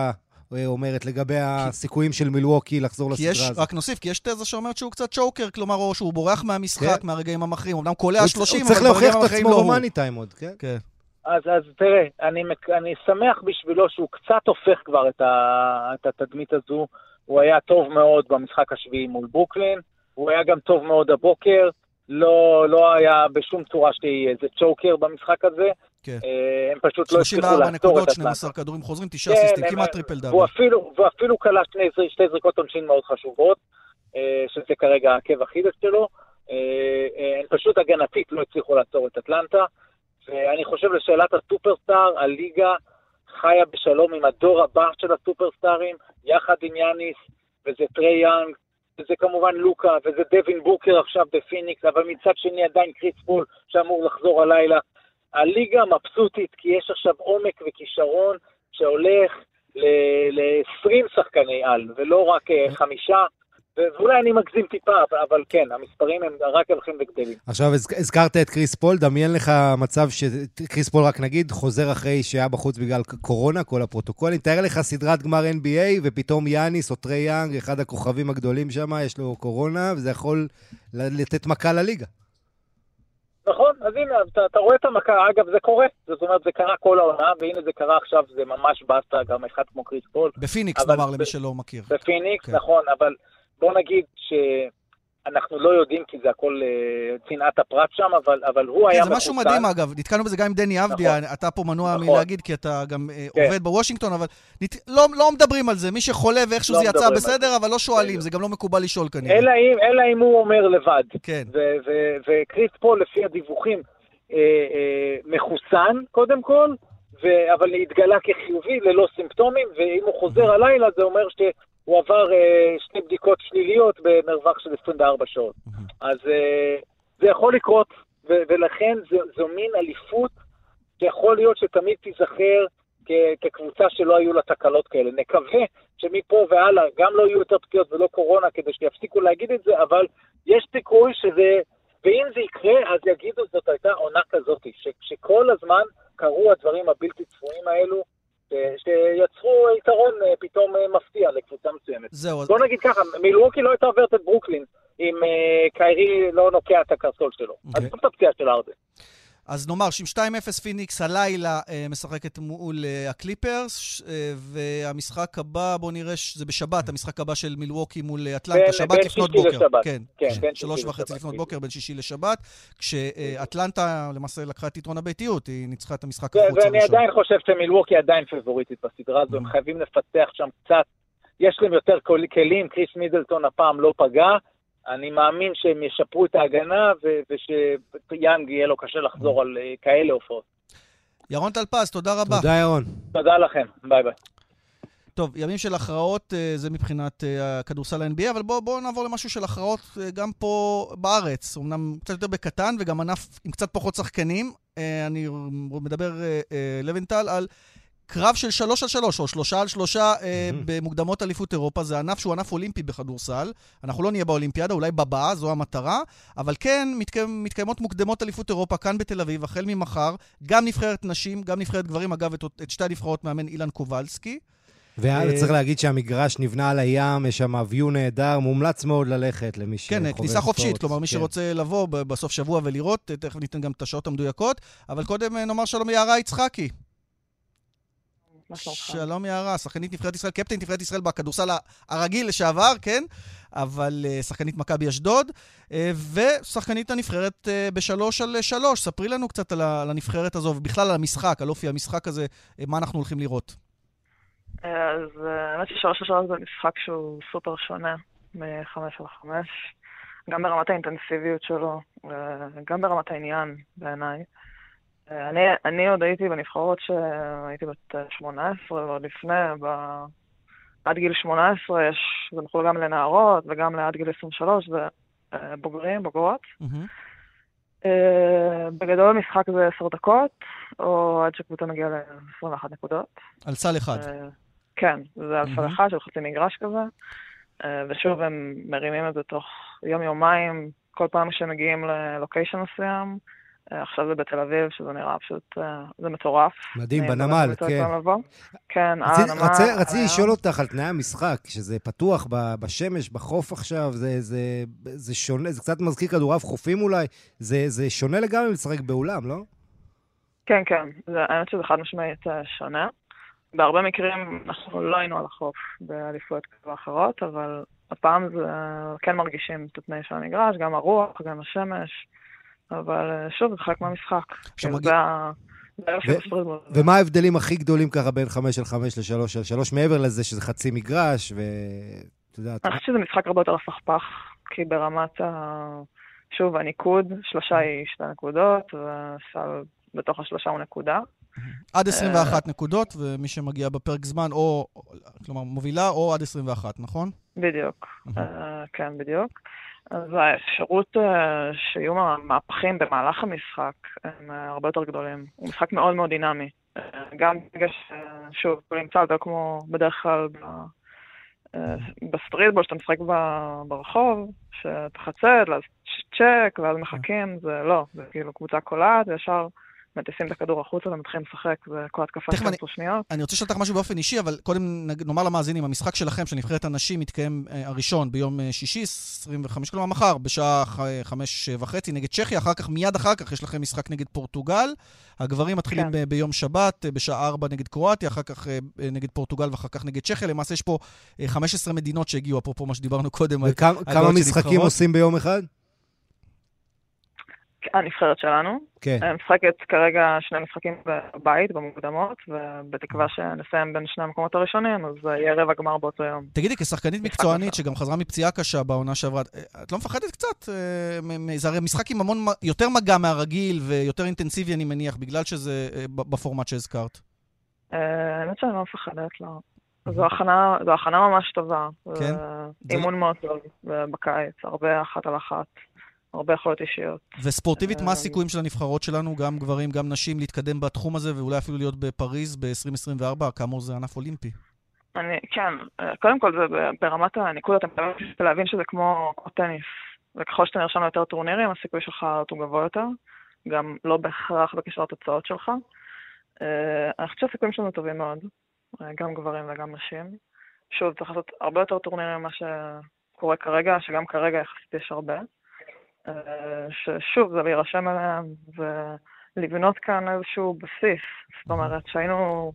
אומרת לגבי הסיכויים של מילווקי לחזור לסדרה הזאת. רק נוסיף, כי יש תזה שאומרת שהוא קצת צ'וקר, כלומר, או שהוא בורח מהמשחק, כן. מהרגעים המכריעים, אמנם קולע 30, אבל ברגעים המכריעים לא הוא. הוא צריך להוכיח את עצמו במאני טיים עוד, כן? כן. אז, אז תראה, אני, אני שמח בשבילו שהוא קצת הופך כבר את, ה, את התדמית הזו. הוא היה טוב מאוד במשחק השביעי מול ברוקלין, הוא היה גם טוב מאוד הבוקר, לא, לא היה בשום צורה שתהיה איזה צ'וקר במשחק הזה. כן. אה, הם פשוט לא הצליחו לעצור את אטלנטה. 34 נקודות, 12 כדורים חוזרים, 9 כן, אסיסטים, כמעט טריפל דאבל. והוא אפילו כלה שני, שתי זריקות עונשין מאוד חשובות, אה, שזה כרגע העקב אכילס שלו. אה, הם פשוט הגנתית לא הצליחו לעצור את אטלנטה. ואני חושב לשאלת הסופרסטאר, הליגה חיה בשלום עם הדור הבא של הסופרסטארים, יחד עם יאניס, וזה טרי יאנג, וזה כמובן לוקה, וזה דווין בוקר עכשיו בפיניקס, אבל מצד שני עדיין קריס פול שאמור לחזור הלילה. הליגה מבסוטית כי יש עכשיו עומק וכישרון שהולך ל-20 שחקני על, ולא רק אה, חמישה. ואולי אני מגזים טיפה, אבל כן, המספרים הם רק הולכים וגדלים. עכשיו, הזכרת את קריס פול, דמיין לך מצב שקריס פול, רק נגיד, חוזר אחרי שהיה בחוץ בגלל קורונה, כל הפרוטוקולים. תאר לך סדרת גמר NBA, ופתאום יאניס או טרי יאנג, אחד הכוכבים הגדולים שם, יש לו קורונה, וזה יכול לתת מכה לליגה. נכון, אז הנה, אתה, אתה רואה את המכה, אגב, זה קורה. זאת אומרת, זה קרה כל העונה, והנה זה קרה עכשיו, זה ממש באסה, גם אחד כמו קריס פול. בפיניקס, נאמר למי שלא מכיר. בפיניקס, כן. נכון, אבל בוא נגיד שאנחנו לא יודעים, כי זה הכל אה, צנעת הפרט שם, אבל, אבל הוא כן, היה מחוסן. זה משהו מדהים, אגב. נתקלנו בזה גם עם דני אבדיה, נכון, אתה פה מנוע נכון. מלהגיד, כי אתה גם אה, כן. עובד בוושינגטון, אבל נת... לא, לא מדברים על זה. מי שחולה ואיכשהו לא זה יצא בסדר, אבל לא שואלים, זה גם לא מקובל לשאול כנראה. אלא אם, אלא אם הוא אומר לבד. כן. וקריס פול, לפי הדיווחים, אה, אה, מחוסן, קודם כל, ו- אבל התגלה כחיובי, ללא סימפטומים, ואם הוא חוזר הלילה, זה אומר ש... הוא עבר אה, שתי בדיקות שליליות במרווח של 24 שעות. אז אה, זה יכול לקרות, ו- ולכן זו, זו מין אליפות שיכול להיות שתמיד תיזכר כ- כקבוצה שלא היו לה תקלות כאלה. נקווה שמפה והלאה גם לא יהיו יותר פגיעות ולא קורונה כדי שיפסיקו להגיד את זה, אבל יש סיכוי שזה... ואם זה יקרה, אז יגידו זאת הייתה עונה כזאת, ש- שכל הזמן קרו הדברים הבלתי צפויים האלו, שיצרו יתרון אה, פתאום אה, מפתיע לקבוצה מסוימת. זהו. בוא נגיד ככה, מילווקי לא הייתה עוברת את ברוקלין אם אה, קיירי לא נוקע את הקרסול שלו. אז זאת אוקיי. הפציעה של הארדן. אז נאמר שאם 2-0 פיניקס הלילה אה, משחקת מול אה, הקליפרס, אה, והמשחק הבא, בואו נראה שזה בשבת, המשחק הבא של מילווקי מול אטלנטה, שבת לפנות בוקר. לשבת. כן, כן, בין שלוש וחצי לפנות בוקר, בין שישי לשבת, כשאטלנטה למעשה לקחה את יתרון הביתיות, היא ניצחה את המשחק החוץ הראשון. ואני עדיין חושב שמילווקי עדיין פבוריטית בסדרה הזו, הם חייבים לפתח שם קצת, יש להם יותר כלים, קריס מידלטון הפעם לא פגע. אני מאמין שהם ישפרו את ההגנה, ושיאנג יהיה לו קשה לחזור על אה, כאלה הופעות. ירון טלפז, תודה רבה. תודה, ירון. תודה לכם, ביי ביי. טוב, ימים של הכרעות, אה, זה מבחינת אה, הכדורסל ה-NBA, אבל בואו בוא נעבור למשהו של הכרעות גם פה בארץ. אמנם קצת יותר בקטן וגם ענף עם קצת פחות שחקנים. אני מדבר, לוינטל, על קרב של שלוש על שלוש, או שלושה על שלושה אה, במוקדמות אליפות אירופה. זה ענף שהוא ענף אולימפי בכדורסל. אנחנו לא נהיה באולימפיאדה, אולי בבאה, זו המטרה. אבל כן, מתקיים, מתקיימות מוקדמות אליפות אירופה כאן בתל אביב, החל ממחר. גם נבחרת נשים, גם נבחרת גברים. אגב, את, את שתי הנבחרות מאמן אילן קובלסקי. וצריך אה, להגיד שהמגרש נבנה על הים, יש שם view נהדר, מומלץ מאוד ללכת למי שחובב ספורט. כן, כניסה חופשית, כלומר, מי כן. שרוצה לבוא בסוף שבוע ולראות, תכף ניתן גם את השעות המדויקות. אבל קודם אה, נאמר שלום ליערה יצחקי. מה שלומך? שלום יערה, שחקנית נבחרת ישראל, קפטן נבחרת ישראל בכדורסל הרגיל לשעבר, כן? אבל uh, שחקנית מכבי אשדוד, uh, ושחקנית הנבחרת uh, בשלוש על שלוש. ספרי לנו קצת על, הנבחרת הזו, ובכלל על המשחק, על אופי המשחק הזה, uh, מה אנחנו הולכים לראות. אז האמת ששלוש על שלוש זה משחק שהוא סופר שונה מחמש על חמש, גם ברמת האינטנסיביות שלו, וגם ברמת העניין בעיניי. אני, אני עוד הייתי בנבחרות שהייתי בת 18, ועוד לפני, עד גיל 18 יש, זה מחול גם לנערות וגם לעד גיל 23, זה אה, בוגרים, בוגרות. אה, בגדול המשחק זה 10 דקות, או עד שקבוצה מגיעה ל-21 נקודות. על סל אחד. כן, זה על סל אחד של חצי מגרש כזה. ושוב, הם מרימים את זה תוך יום-יומיים, כל פעם שמגיעים ללוקיישן מסוים. אה, עכשיו זה בתל אביב, שזה נראה פשוט, אה, זה מטורף. מדהים, בנמל, כן. כן, הנמל. רציתי לשאול אותך על תנאי המשחק, שזה פתוח בשמש, בחוף עכשיו, זה, זה, זה שונה, זה קצת מזכיר כדורעף חופים אולי, זה, זה שונה לגמרי לשחק באולם, לא? כן, כן, האמת שזה חד משמעית אה, שונה. בהרבה מקרים אנחנו לא היינו על החוף באליפויות כאלה ואחרות, אבל הפעם זה כן מרגישים את התנאי של המגרש, גם הרוח, גם השמש. אבל אה, שוב, זה חלק מהמשחק. כן, ומה ההבדלים הכי גדולים ככה בין 5 על 5 ל-3 על 3, מעבר לזה שזה חצי מגרש, ואת יודעת... אני חושבת שזה משחק הרבה יותר הפכפך, כי ברמת ה... שוב, הניקוד, שלושה היא שתי נקודות, והסל בתוך השלושה הוא נקודה. עד 21 אה, נקודות, ומי שמגיע בפרק זמן, או, כלומר, מובילה, או עד 21, נכון? בדיוק, אה, כן, בדיוק. אז האפשרות אה, שיהיו מהפכים במהלך המשחק הם אה, הרבה יותר גדולים. הוא משחק מאוד מאוד דינמי. אה, גם בגלל ששוב, הוא נמצא יותר כמו בדרך כלל בסטריטבול, שאתה משחק ברחוב, שאתה חצי, ואז צ'ק, ואז מחכים, זה לא, זה כאילו קבוצה קולעת, וישר... מטיסים את הכדור החוצה ומתחילים לשחק, זה כל התקפה של 10 שניות. אני רוצה לשאול אותך משהו באופן אישי, אבל קודם נאמר למאזינים, המשחק שלכם, של נבחרת הנשים, מתקיים אה, הראשון ביום אה, שישי, 25, כלומר מחר, בשעה חמש וחצי נגד צ'כיה, אחר כך, מיד אחר כך, יש לכם משחק נגד פורטוגל. הגברים מתחילים כן. ביום שבת, אה, בשעה 4 נגד קרואטיה, אחר כך נגד פורטוגל ואחר כך נגד צ'כיה. למעשה יש פה 15 מדינות שהגיעו, אפרופו מה שדיברנו קודם. וכמה משחקים עושים ביום אחד? הנבחרת שלנו. כן. משחקת כרגע שני משחקים בבית, במוקדמות, ובתקווה שנסיים בין שני המקומות הראשונים, אז יהיה רבע גמר באותו יום. תגידי, כשחקנית מקצוענית שגם חזרה מפציעה קשה בעונה שעברה, את לא מפחדת קצת? אה, זה הרי משחק עם המון, יותר מגע מהרגיל ויותר אינטנסיבי, אני מניח, בגלל שזה אה, בפורמט שהזכרת. אה, האמת שאני לא מפחדת, לא. זו הכנה, זו הכנה ממש טובה. כן? אימון מאוד טוב בקיץ, הרבה אחת על אחת. הרבה יכולות אישיות. וספורטיבית, מה אה, הסיכויים של הנבחרות שלנו, גם גברים, גם נשים, להתקדם בתחום הזה, ואולי אפילו להיות בפריז ב-2024? כאמור, זה ענף אולימפי. אני, כן, אה, קודם כל זה ברמת הניקוד, אתה מקווה להבין שזה כמו, כמו טניס. וככל שאתה נרשם ליותר טורנירים, הסיכוי שלך הוא גבוה יותר, גם לא בהכרח בקשר לתוצאות שלך. אה, אני חושבת שהסיכויים שלנו טובים מאוד, גם גברים וגם נשים. שוב, צריך לעשות הרבה יותר טורנירים ממה שקורה כרגע, שגם כרגע יחסית יש הרבה. אה, ששוב, זה להירשם עליהם ולבנות כאן איזשהו בסיס. זאת אומרת, שהיינו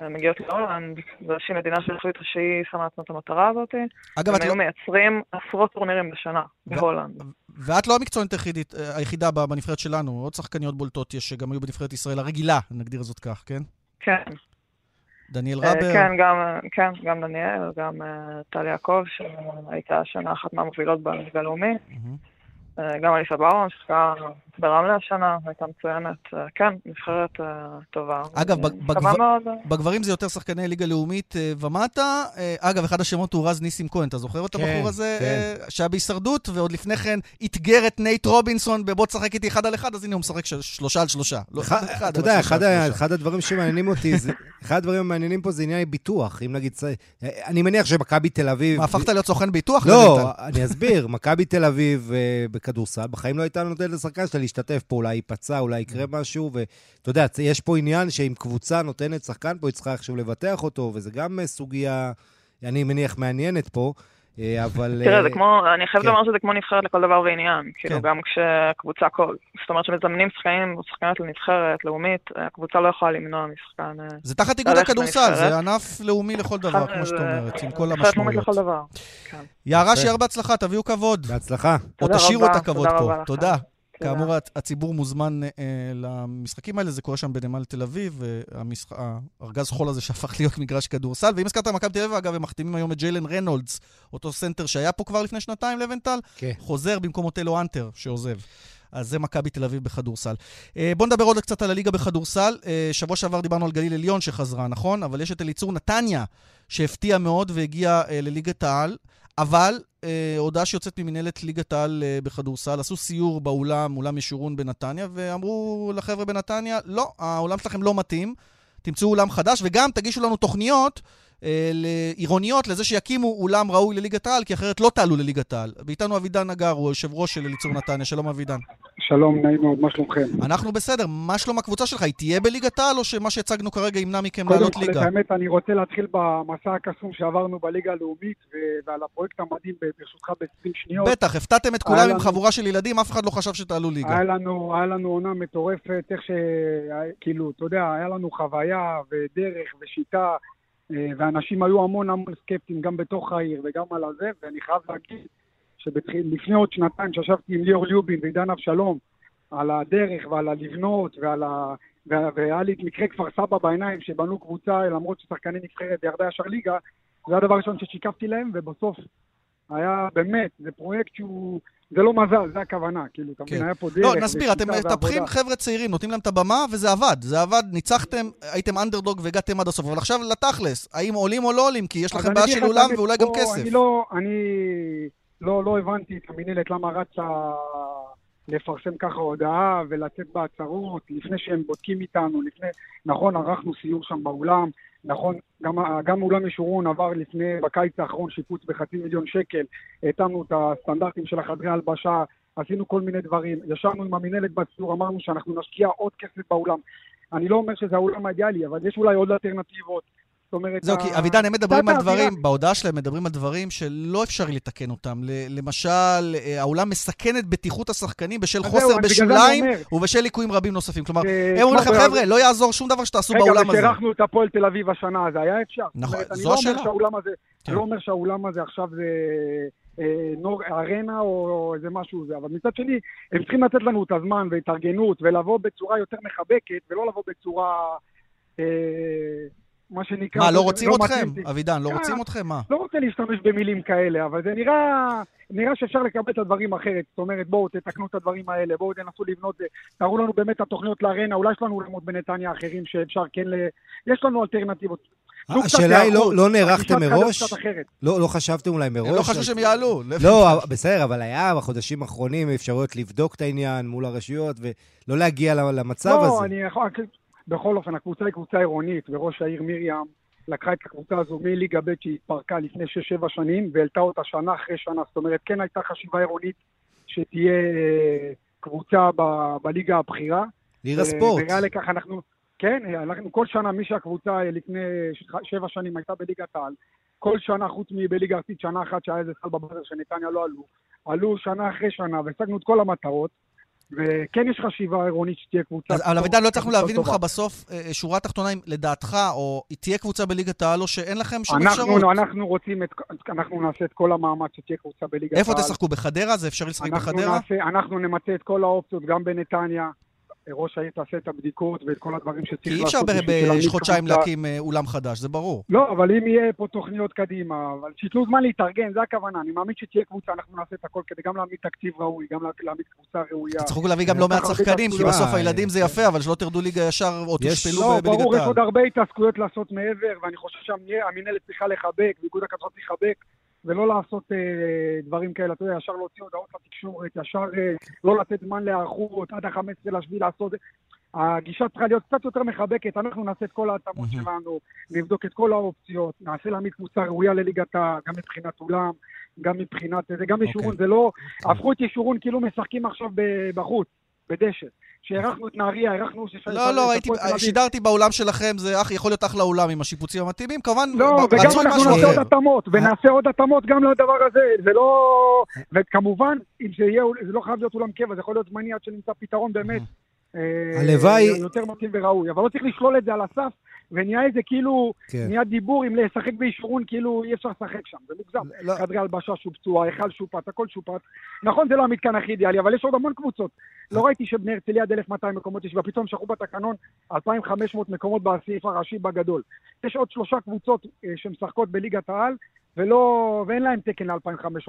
אה, מגיעות להולנד, זו איזושהי מדינה שהחליטה שהיא שמה לעצמה את המטרה הזאת. אגב, הם היו לא... מייצרים עשרות טורנירים בשנה בהולנד. ואת לא המקצוענית אה, היחידה בנבחרת שלנו, עוד שחקניות בולטות יש שגם היו בנבחרת ישראל הרגילה, נגדיר זאת כך, כן? כן. דניאל רבר? כן, גם, כן, גם דניאל, גם טל יעקב, שהייתה שנה אחת מהמובילות בליגה הלאומי. אה, גם אליסה ברון, שיחקה ברמלה השנה, הייתה מצוינת. אה, כן, נבחרת אה, טובה. אגב, בגברים זה יותר שחקני ליגה לאומית ומטה. אגב, אחד השמות הוא רז ניסים כהן. אתה זוכר את הבחור כן, הזה כן. שהיה בהישרדות, ועוד לפני כן אתגר את נייט רובינסון בבוא תשחק איתי אחד על אחד, אז הנה הוא משחק שלושה על שלושה. לא, אתה יודע, אחד הדברים שמעניינים אותי, אחד הדברים המעניינים פה זה עניין ביטוח. אם נגיד, אני מניח שמכבי תל אביב... מה, הפכת להיות סוכן ביטוח? לא, אני אסביר. מכבי תל אביב בכדורסל, בחיים לא הייתה נותנת לשחקן שלה להשתתף פה, אולי ייפצע, אולי יקרה mm. משהו, ואתה יודע, יש פה עניין שאם קבוצה נותנת שחקן פה, היא צריכה עכשיו לבטח אותו, וזה גם אה, סוגיה, אני מניח, מעניינת פה. אה, אבל... תראה, זה אה, כמו, אני חייבת כן. לומר שזה כמו נבחרת לכל דבר ועניין. כאילו, כן. גם כשקבוצה, זאת אומרת שמזמנים שחקנים או שחקניות לנבחרת לאומית, הקבוצה לא יכולה למנוע משחקן... זה תחת איגוד הכדורסל, זה ענף לאומי לכל דבר, כמו שאת אומרת, עם כל המשמעויות. כן. יערה, שיהיה בהצלחה, תביאו כבוד. בהצלחה. או תשאירו את הכבוד פה. תודה. כאמור, הציבור מוזמן אה, למשחקים האלה, זה קורה שם בנמל תל אביב, והארגז חול הזה שהפך להיות מגרש כדורסל. ואם הזכרת מכבי תל אביב, אגב, הם מחתימים היום את ג'יילן רנולדס, אותו סנטר שהיה פה כבר לפני שנתיים, לבנטל, כן. חוזר במקום אוטלו האנטר, שעוזב. אז זה מכבי תל אביב בכדורסל. אה, בואו נדבר עוד קצת על הליגה בכדורסל. אה, שבוע שעבר דיברנו על גליל עליון שחזרה, נכון? אבל יש את אליצור נתניה, שהפתיע מאוד והגיע אה, לליגת העל, אבל אה, הודעה שיוצאת ממנהלת ליגת העל אה, בכדורסל, עשו סיור באולם, אולם ישורון בנתניה, ואמרו לחבר'ה בנתניה, לא, האולם שלכם לא מתאים, תמצאו אולם חדש, וגם תגישו לנו תוכניות אה, עירוניות לזה שיקימו אולם ראוי לליגת העל, כי אחרת לא תעלו לליגת העל. ואיתנו אבידן נגר, הוא היושב ראש של אליצור נתניה. שלום אבידן. שלום, נעים מאוד, מה שלומכם? אנחנו בסדר. מה שלום הקבוצה שלך? היא תהיה בליגת העל, או שמה שהצגנו כרגע ימנע מכם לעלות ליגה? קודם כל, האמת, אני רוצה להתחיל במסע הקסום שעברנו בליגה הלאומית, ועל הפרויקט המדהים, ברשותך, ב-20 שניות. בטח, הפתעתם את כולם עם חבורה של ילדים, אף אחד לא חשב שתעלו ליגה. היה לנו, היה לנו עונה מטורפת, איך ש... כאילו, אתה יודע, היה לנו חוויה ודרך ושיטה. אה, ואנשים היו המון המון סקפטיים גם בתוך העיר וגם על הזה, ואני חייב להגיד שלפני עוד שנתיים שישבתי עם ליאור ליובין ועידן אבשלום על הדרך ועל הלבנות ועל ה... והיה לי את מקרה כפר סבא בעיניים שבנו קבוצה למרות ששחקני נבחרת ירדה ישר ליגה, זה הדבר הראשון ששיקפתי להם, ובסוף היה באמת, זה פרויקט שהוא... זה לא מזל, זה הכוונה, כאילו, אתה מבין, כן. היה פה דרך. לא, נסביר, אתם מטפחים חבר'ה צעירים, נותנים להם את הבמה, וזה עבד. זה עבד, ניצחתם, הייתם אנדרדוג והגעתם עד הסוף. אבל עכשיו לתכלס, האם עולים או לא עולים? כי יש לכם בעיה של אולם ואולי גם כסף. אני לא, אני לא, לא הבנתי את המינהלת למה רצה לפרסם ככה הודעה ולצאת בהצהרות, לפני שהם בודקים איתנו, לפני, נכון, ערכנו סיור שם באולם, נכון, גם, גם אולם ישורון עבר לפני, בקיץ האחרון, שיפוץ בחצי מיליון שקל, התאמנו את הסטנדרטים של החדרי הלבשה, עשינו כל מיני דברים, ישבנו עם המינהלת בסיור, אמרנו שאנחנו נשקיע עוד כסף באולם. אני לא אומר שזה האולם האידיאלי, אבל יש אולי עוד אלטרנטיבות. זאת אומרת... זהו, כי אבידן, הם מדברים על דברים, בהודעה שלהם מדברים על דברים שלא אפשרי לתקן אותם. למשל, אה, האולם מסכן את בטיחות השחקנים בשל חוסר בשוליים ובשל ליקויים רבים נוספים. כלומר, הם אומרים לכם, חבר'ה, לא יעזור שום דבר שתעשו באולם הזה. רגע, כשאירחנו את הפועל תל אביב השנה, זה היה אפשר. נכון, זו השאלה. אני לא אומר שהאולם הזה עכשיו זה... אה, נור ארנה או איזה משהו זה, אבל מצד שני, הם צריכים לתת לנו את הזמן והתארגנות ולבוא בצורה יותר מחבקת ולא לבוא בצורה אה, מה שנקרא... מה, לא רוצים לא אתכם? אבידן, לא אה, רוצים אתכם? מה? לא רוצה להשתמש במילים כאלה, אבל זה נראה, נראה שאפשר לקבל את הדברים אחרת. זאת אומרת, בואו תתקנו את הדברים האלה, בואו תנסו לבנות, תראו לנו באמת את התוכניות לארנה, אולי יש לנו אולמות בנתניה אחרים שאפשר כן ל... יש לנו אלטרנטיבות. השאלה היא, לא, לא נערכתם מראש? לא, לא חשבתם אולי מראש? לא חשבו שהם יעלו. לא, בסדר, אבל היה בחודשים האחרונים אפשרויות לבדוק את העניין מול הרשויות ולא להגיע למצב לא, הזה. לא, אני יכול... בכל אופן, הקבוצה היא קבוצה עירונית, וראש העיר מרים לקחה את הקבוצה הזו מליגה ב' שהתפרקה לפני 6-7 שנים, והעלתה אותה שנה אחרי שנה. זאת אומרת, כן הייתה חשיבה עירונית שתהיה אה, קבוצה ב- בליגה הבכירה. לירה ספורט. וראה לכך אנחנו, כן, אנחנו כל שנה, מי שהקבוצה לפני 7 שנים הייתה בליגת העל, כל שנה, חוץ מבליגה ארצית, שנה אחת שהיה איזה סל בבדר שנתניה לא עלו, עלו שנה אחרי שנה והשגנו את כל המטרות. וכן יש חשיבה עירונית שתהיה קבוצה... אז אבידן, לא הצלחנו להבין ממך בסוף, אה, אה, שורה תחתונה, אם לדעתך, או תהיה קבוצה בליגת העל, או שאין לכם שום אפשרות. אנחנו רוצים, אנחנו נעשה את כל המאמץ שתהיה קבוצה בליגת העל. איפה תשחקו? בחדרה? זה אפשרי לשחק בחדרה? אנחנו נמצה את כל האופציות, גם בנתניה, ראש העיר תעשה את הבדיקות ואת כל הדברים שצריך לעשות. כי אי אפשר בחודשיים להקים אה, אולם חדש, זה ברור. לא, אבל אם יהיה פה תוכניות קדימה, אבל שייתנו זמן להתארגן, זה הכוונה. אני מאמין שתהיה קבוצה, אנחנו נעשה את הכל כדי גם להעמיד תקציב ראוי, גם להעמיד קבוצה ראויה. תצטרכו להביא גם לא מעט שחקנים, כי בסוף הילדים זה יפה, אבל שלא תרדו ליגה ישר או תושפלו בליגת העל. לא, ברור, יש עוד הרבה התעסקויות לעשות מעבר, ואני חושב שהמינהלת צריכה לחבק, ואיגוד הכדורגל לחבק ולא לעשות אה, דברים כאלה, אתה יודע, ישר להוציא הודעות לתקשורת, ישר אה, לא לתת זמן להיערכות, עד ה-15 לשביעי לעשות... הגישה צריכה להיות קצת יותר מחבקת, אנחנו נעשה את כל ההתאמות. שלנו, נבדוק את כל האופציות, נעשה להעמיד קבוצה ראויה לליגתה, גם מבחינת אולם, גם מבחינת זה, גם ישורון, okay. אוקיי. זה לא... Okay. אוקיי. הפכו את ישורון כאילו משחקים עכשיו בחוץ, בדשא. שהערכנו את נהריה, הערכנו... לא, לא, הייתי, שידרתי באולם שלכם, זה יכול להיות אחלה אולם עם השיפוצים המתאימים, כמובן, לא, וגם אנחנו נעשה עוד התאמות, ונעשה עוד התאמות גם לדבר הזה, זה לא... וכמובן, אם זה יהיה, זה לא חייב להיות אולם קבע, זה יכול להיות זמני עד שנמצא פתרון באמת. אה, הלוואי... יותר מתאים וראוי, אבל לא צריך לשלול את זה על הסף, ונהיה איזה כאילו, כן. נהיה דיבור אם לשחק בישורון, כאילו אי אפשר לשחק שם, זה מוגזם. לא. חדרי הלבשה שופצו, ההיכל שופץ, הכל שופץ. נכון, זה לא המתקן הכי אידיאלי, אבל יש עוד המון קבוצות. לא ראיתי שבני הרצליה עד 1,200 מקומות יש, ופתאום שכחו בתקנון 2,500 מקומות בסעיף הראשי בגדול. יש עוד שלושה קבוצות אה, שמשחקות בליגת העל, ולא, ואין להם תקן ל-2,500,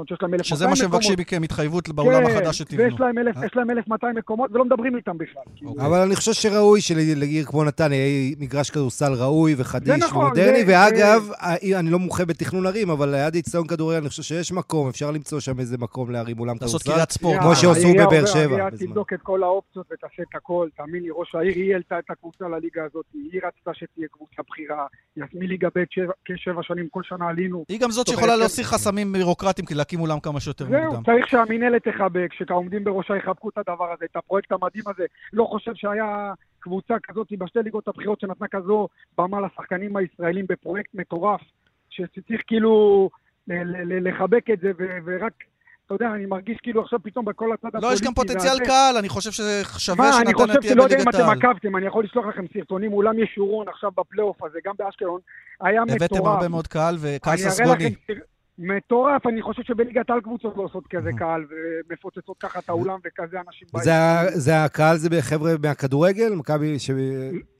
שיש להם 1,200 מקומות. שזה מה שמבקשים מכם, התחייבות באולם כן, החדש שתבנו. ויש להם, 1,000, יש להם 1,200 מקומות ולא מדברים איתם בכלל. כאילו. אוקיי. אבל אני חושב שראוי שלעיר כמו נתניה יהיה מגרש כדורסל ראוי וחדיש זה נכון, ומודרני, זה- ואגב, העיר- אני לא מומחה בתכנון ערים, אבל ליד איצטדיון כדורגל אני חושב שיש מקום, אפשר למצוא שם איזה מקום להרים אולם לעשות כדורסל. קריית ספורט. כמו שעשו בבאר שבע. תבדוק את כל האופציות ותעשה את הכל. תאמין לי, ראש העיר, היא העלתה את הקבוצה לליגה הזאת, היא רצתה שתהיה קבוצה בכירה. מליגה ב' שבע- כשבע שנים, כל שנה עלינו. היא גם זאת שיכולה בעצם- להסיר חסמים בירוקרטיים כדי להקים אולם כמה שיותר זהו, מוקדם. צריך שהמינהלת תחבק, שהעומדים בראשה יחבקו את הדבר הזה, את הפרויקט המדהים הזה. לא חושב שהיה קבוצה כזאת בשתי ליגות הבחירות שנתנה כזו במה לשחקנים הישראלים בפרויקט מטורף, שצריך כאילו ל- לחבק את זה, ורק, אתה יודע, אני מרגיש כאילו עכשיו פתאום בכל הצד הפוליטי. לא, יש גם פוטנציאל והזה. קהל, אני חושב שמע, אני שנתניה חושב תהיה שלא יודע אם בליגת אתם העל. עקבתם, אני יכול לשלוח לכם סרטונים, אולם ישורון עכשיו בפלייאוף הזה, גם באשקלון, היה מטורף. הבאתם הרבה מאוד קהל וקהל אני אראה ססגוני. לכם מטורף, אני חושב שבליגת העל קבוצות לא עושות כזה. קהל ומפוצצות ככה את האולם וכזה אנשים באים. זה הקהל, זה חבר'ה מהכדורגל? מכבי ש...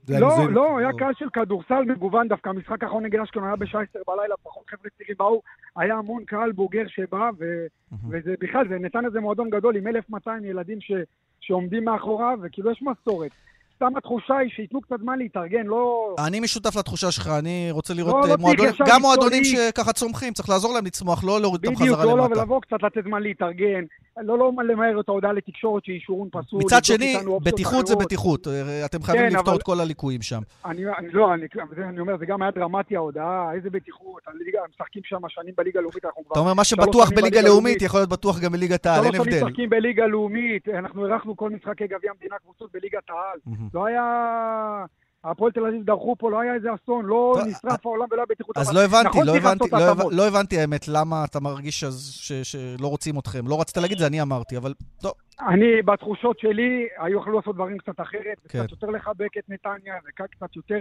לא, מזוהים- לא, היה קהל של כדורסל מגוון דווקא, המשחק האחרון נגד אשקלון היה בשעה עשר בלילה, פחות חבר'ה צעירים באו, היה המון קהל בוגר שבא, ו- וזה בכלל, זה נתן איזה מועדון גדול עם 1,200 ילדים שעומדים מאחוריו, וכאילו יש מסורת. סתם התחושה היא שייתנו קצת זמן להתארגן, לא... אני משותף לתחושה שלך, אני רוצה לראות לא, אה, לא צריך מועדונים, ישר גם מועדונים. שככה צומחים, צריך לעזור להם לצמוח, לא להוריד אותם בדיוק, חזרה לא, לא, למטה. ולבוא קצת לתת זמן להתארגן, לא, לא למהר את ההודעה לתקשורת שהיא שורון פסול. מצד שני, בטיחות זה. בטיחות. אה, אתם חייבים כן, לפתור אבל- את כל הליקויים שם. אני, אני לא, אני, זה, אני אומר, זה גם היה דרמטי ההודעה, איזה בטיחות, הליגה, משחקים שם שנים בליגה הלאומית, אנחנו כבר... אתה אומר, מה שלוש שבטוח שנים בליגה בליגה לאומית, לאומית. יכול להיות בטוח גם בליגת העל, שלוש אין שנים הבדל. משחקים בליגה לאומית, אנחנו אירחנו כל משחקי גביע המדינה, קבוצות בליגת העל. לא היה... הפועל תל אביב דרכו פה, לא היה איזה אסון, לא נשרף העולם ולא היה בטיחות. אז לא הבנתי, נכון, לא הבנתי, לא לא הבנתי האמת, למה אתה מרגיש שלא רוצים אתכם. לא רצית להגיד זה, אני אמרתי, אבל טוב. אני, בתחושות שלי, היו יכלו לעשות דברים קצת אחרת, כן. וקצת יותר לחבק את נתניה, וקצת יותר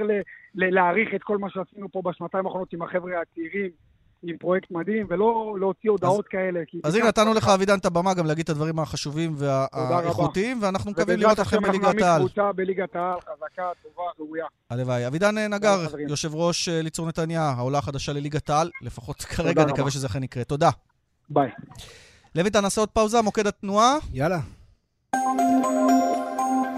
להעריך את כל מה שעשינו פה בשנתיים האחרונות עם החבר'ה הצעירים, עם פרויקט מדהים, ולא להוציא הודעות כאלה. כי אז הנה, נתנו לך. אבידן, את הבמה גם להגיד את הדברים החשובים. והאיכותיים, ואנחנו מקווים לראות אתכם השם אנחנו בליגת נעמיד העל. קבוצה בליגת העל, חזקה, טובה, ראויה. הלוואי. אבידן נגר, יאללה, חברים. יושב ראש אה, ליצור נתניה, העולה החדשה לליגת העל, לפחות כרגע. נקווה שזה אכן יקרה. תודה. ביי. לויטל, נעשה עוד פאוזה, מוקד התנועה. יאללה.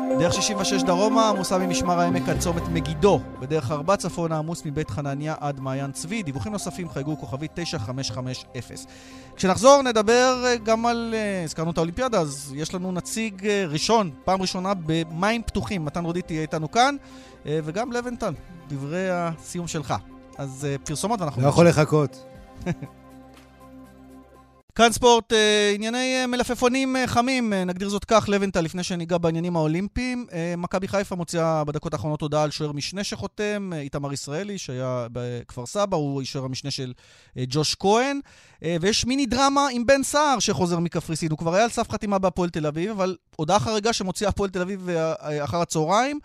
דרך 66 דרומה, עמוסה ממשמר העמק עד צומת מגידו. בדרך 4 צפונה עמוס מבית חנניה עד מעיין צבי. דיווחים נוספים חייגו כוכבית 9550. כשנחזור נדבר אה, גם על, אה, הזכרנו את האולימפיאדה, אז יש לנו נציג אה, ראשון, פעם ראשונה במים פתוחים. מתן רודיט תהיה איתנו כאן, וגם לבנטל, דברי הסיום שלך. אז פרסומות ואנחנו... לא יכול לחכות. כאן ספורט, אה, ענייני אה, מלפפונים אה, חמים, נגדיר זאת כך, לבנטל, לפני שניגע בעניינים האולימפיים. מכבי חיפה מוציאה בדקות האחרונות הודעה על שוער משנה שחותם, איתמר ישראלי, שהיה בכפר סבא, הוא שוער המשנה של ג'וש כהן. ויש מיני דרמה עם בן סער שחוזר מקפריסין. הוא כבר היה על סף חתימה בהפועל תל אביב, אבל הודעה חריגה שמוציאה הפועל תל אביב אחר הצהריים.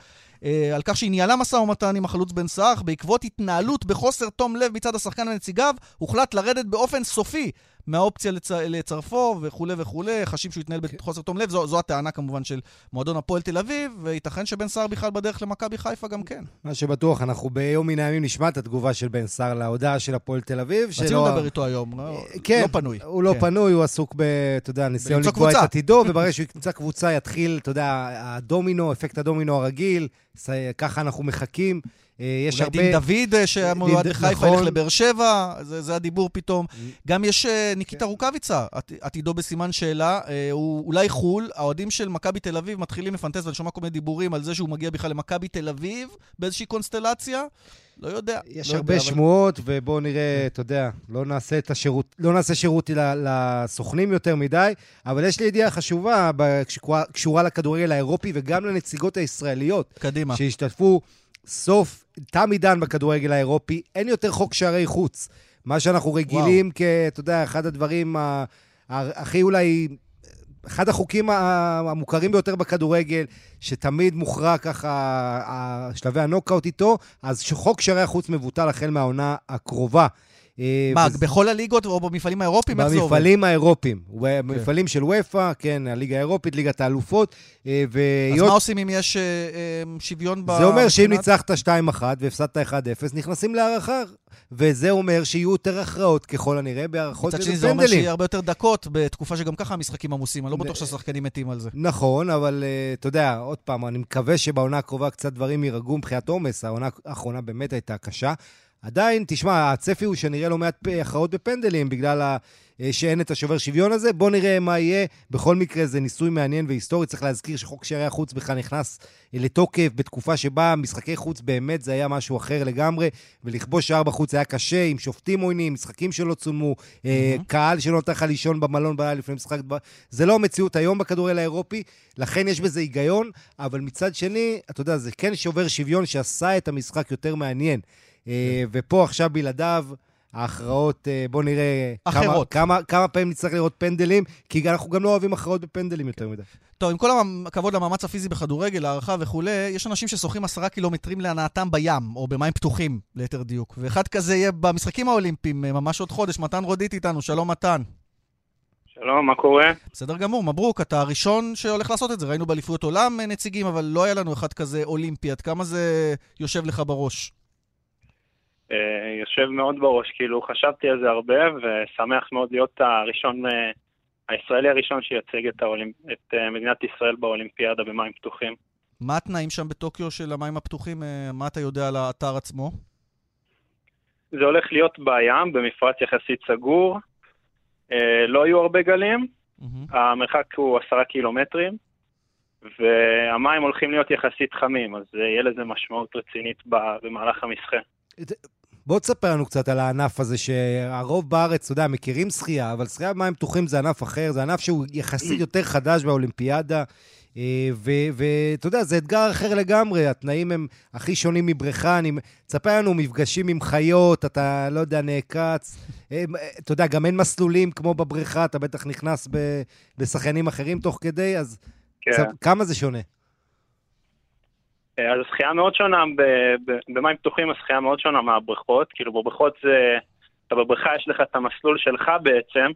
על כך שהיא ניהלה משא ומתן עם החלוץ בן אך בעקבות התנהלות בחוסר תום לב מצד השחקן ונציגיו, הוחלט לרדת באופן סופי מהאופציה לצ... לצרפו וכולי וכולי, חשים שהוא התנהל בחוסר תום לב, זו, זו הטענה כמובן של מועדון הפועל תל אביב, וייתכן שבן סער בכלל בדרך למכבי חיפה גם כן. מה שבטוח, אנחנו ביום מן הימים נשמע את התגובה של בן סער להודעה של הפועל תל אביב. רצינו שלא- לדבר איתו היום, לא, כן, לא פנוי. הוא לא כן. פנוי, הוא עסוק ב... אתה יודע, ניסיון לקבוע את. עתידו, וברגע שהוא ימצא קבוצה יתחיל, אתה יודע, הדומינו, אפקט הדומינו הרגיל, ככה אנחנו מחכים. אה, יש אולי הרבה... דין דוד, אה, דין- לחיפה, נכון. ילך לבאר שבע, זה, זה הדיבור פתאום. גם יש אה, ניקיטה רוקאביצה, עת- עתידו בסימן שאלה, הוא אולי חו"ל, האוהדים של מכבי תל אביב מתחילים לפנטז, ואני שומע כל מיני דיבורים על זה שהוא מגיע בכלל למכבי תל אביב באיזושהי קונסטלציה, לא יודע. יש לא הרבה יודע, אבל- שמועות, ובואו נראה, אתה יודע, לא נעשה את השירות, לא נעשה שירות לסוכנים יותר מדי, אבל יש לי ידיעה חשובה, שקשורה- קשורה לכדורגל האירופי וגם לנציגות הישראליות, קדימה. שהשתתפו סוף, תם עידן בכדורגל האירופי, אין יותר חוק שערי חוץ. מה שאנחנו רגילים כ... אתה יודע, אחד הדברים ה- הכי אולי... אחד החוקים המוכרים ביותר בכדורגל, שתמיד מוכרע ככה שלבי הנוקאוט איתו, אז חוק שערי החוץ מבוטל החל מהעונה הקרובה. אה, מה, בכל הליגות או במפעלים האירופיים? במפעלים האירופיים. במפעלים של וופא, כן, הליגה האירופית, ליגת האלופות. אה, אז מה עושים אם יש שוויון ב... זה אומר שאם ניצחת 2-1 והפסדת 1-0, נכנסים להערכה. וזה אומר שיהיו יותר הכרעות ככל הנראה בהערכות ובפנדלים. מצד שני זה אומר שיהיה הרבה יותר דקות בתקופה שגם ככה המשחקים עמוסים. אני לא בטוח שהשחקנים מתים על זה. נכון, אבל אתה יודע, עוד פעם, אני מקווה שבעונה הקרובה קצת דברים יירגעו מבחינת עומס. העונה האחרונה באמת הייתה קשה. עדיין, תשמע, הצפי הוא שנראה לא מעט הכרעות בפנדלים בגלל ה... אה, שאין את השובר שוויון הזה. בואו נראה מה יהיה. בכל מקרה, זה ניסוי מעניין והיסטורי. צריך להזכיר שחוק שערי החוץ בכלל נכנס אה, לתוקף בתקופה שבה משחקי חוץ באמת זה היה משהו אחר לגמרי, ולכבוש שער בחוץ היה קשה, עם שופטים עוינים, משחקים שלא צולמו, mm-hmm. קהל שלא נותן לך לישון במלון בלילה לפני משחק. זה לא המציאות היום בכדורגל האירופי, לכן יש בזה היגיון, אבל מצד שני, אתה יודע, זה כן שובר שוויון שעשה את המשחק יותר מעניין. כן. ופה עכשיו בלעדיו, ההכרעות, אה, בואו נראה... אחרות. כמה, כמה, כמה פעמים נצטרך לראות פנדלים, כי אנחנו גם לא אוהבים הכרעות בפנדלים יותר מדי. טוב, עם כל הכבוד למאמץ הפיזי בכדורגל, הערכה וכולי, יש אנשים ששוחים עשרה קילומטרים להנאתם בים, או במים פתוחים, ליתר דיוק. ואחד כזה יהיה במשחקים האולימפיים, אה, ממש עוד חודש. מתן רודית איתנו, שלום מתן. שלום, מה קורה? בסדר גמור, מברוק, אתה הראשון שהולך לעשות את זה. ראינו באליפויות עולם אה, נציגים, אבל לא היה לנו אחד כזה אולימפי. עד כמה זה יושב לך בראש? אה, יושב מאוד בראש, כאילו חשבתי על זה הרבה ושמח מאוד להיות הראשון, אה, הישראלי הראשון שייצג את, האולימפ... את אה, מדינת ישראל באולימפיאדה במים פתוחים. מה התנאים שם בטוקיו של המים הפתוחים? מה אתה יודע על האתר עצמו? זה הולך להיות בים, במפרץ יחסית סגור. לא יהיו הרבה גלים, mm-hmm. המרחק הוא עשרה קילומטרים, והמים הולכים להיות יחסית חמים, אז יהיה לזה משמעות רצינית במהלך המשחה. בוא תספר לנו קצת על הענף הזה, שהרוב בארץ, אתה יודע, מכירים שחייה, אבל שחייה במים פתוחים זה ענף אחר, זה ענף שהוא יחסית יותר חדש באולימפיאדה. אה, ואתה יודע, זה אתגר אחר לגמרי, התנאים הם הכי שונים מבריכה. אני... תספר לנו מפגשים עם חיות, אתה, לא יודע, נעקץ. אה, אתה יודע, גם אין מסלולים כמו בבריכה, אתה בטח נכנס בשחיינים אחרים תוך כדי, אז כן. כמה זה שונה? אז השחייה מאוד שונה, במים פתוחים השחייה מאוד שונה מהבריכות, כאילו בבריכות זה, אתה בבריכה יש לך את המסלול שלך בעצם,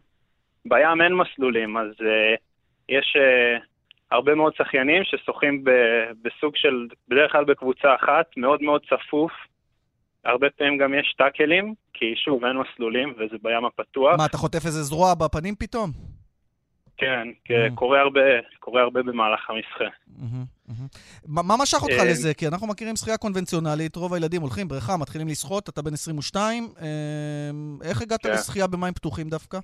בים אין מסלולים, אז uh, יש uh, הרבה מאוד שחיינים ששוחים בסוג של, בדרך כלל בקבוצה אחת, מאוד מאוד צפוף. הרבה פעמים גם יש טאקלים, כי שוב, אין מסלולים וזה בים הפתוח. מה, אתה חוטף איזה זרוע בפנים פתאום? כן, mm-hmm. קורה הרבה, קורה הרבה במהלך. Mm-hmm, mm-hmm. מה משך אותך אה, לזה? כי אנחנו מכירים שחייה קונבנציונלית, רוב הילדים הולכים בריכה, מתחילים לשחות, אתה בן 22. אה, איך הגעת כן. לשחייה במים פתוחים דווקא?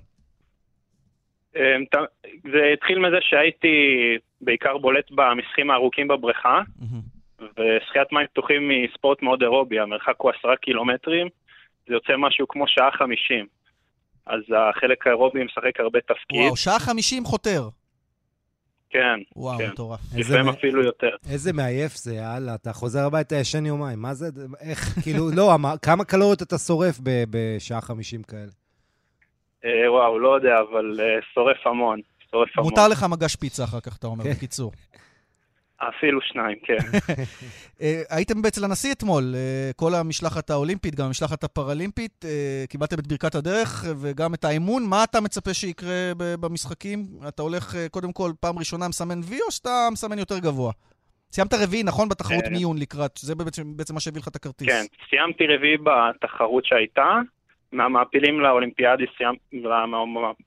אה, זה התחיל מזה שהייתי בעיקר בולט במשחקים הארוכים בבריכה, ושחיית מים פתוחים היא ספורט מאוד אירובי, המרחק הוא עשרה קילומטרים, זה יוצא משהו כמו שעה חמישים. אז החלק האירובי משחק הרבה תפקיד. וואו, שעה חמישים חותר. כן, וואו, כן. מטורף. לפעמים אפילו יותר. איזה מעייף זה, יאללה, אתה חוזר הביתה, ישן יומיים. מה זה, איך, כאילו, לא, כמה קלוריות אתה שורף בשעה חמישים כאלה? אה, וואו, לא יודע, אבל אה, שורף המון. שורף המון. מותר לך מגש פיצה אחר כך, אתה אומר, כן. בקיצור. אפילו שניים, כן. אה, הייתם אצל הנשיא אתמול, אה, כל המשלחת האולימפית, גם המשלחת הפראלימפית, אה, קיבלתם את ברכת הדרך וגם את האמון. מה אתה מצפה שיקרה במשחקים? אתה הולך קודם כל פעם ראשונה מסמן וי או שאתה מסמן יותר גבוה? סיימת רביעי, נכון? בתחרות מיון לקראת, זה בעצם, בעצם מה שהביא לך את הכרטיס. כן, סיימתי רביעי בתחרות שהייתה. מהמעפילים לאולימפיאדי, סיימ...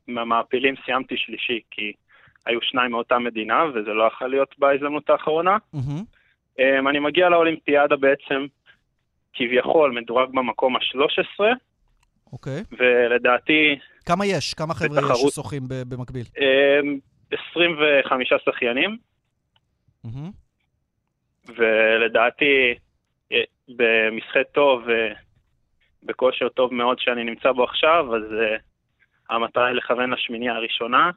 מהמעפילים סיימתי שלישי, כי היו שניים מאותה מדינה, וזה לא יכול להיות בהזדמנות האחרונה. Mm-hmm. אני מגיע לאולימפיאדה בעצם, כביכול, מדורג במקום ה-13. אוקיי. Okay. ולדעתי... כמה יש? כמה חבר'ה בתחרות... יש ששוחים במקביל? 25 אמ, שחיינים. Mm-hmm. ולדעתי, אה, במשחק טוב ובכושר טוב מאוד שאני נמצא בו עכשיו, אז uh, המטרה היא לכוון לשמינייה הראשונה.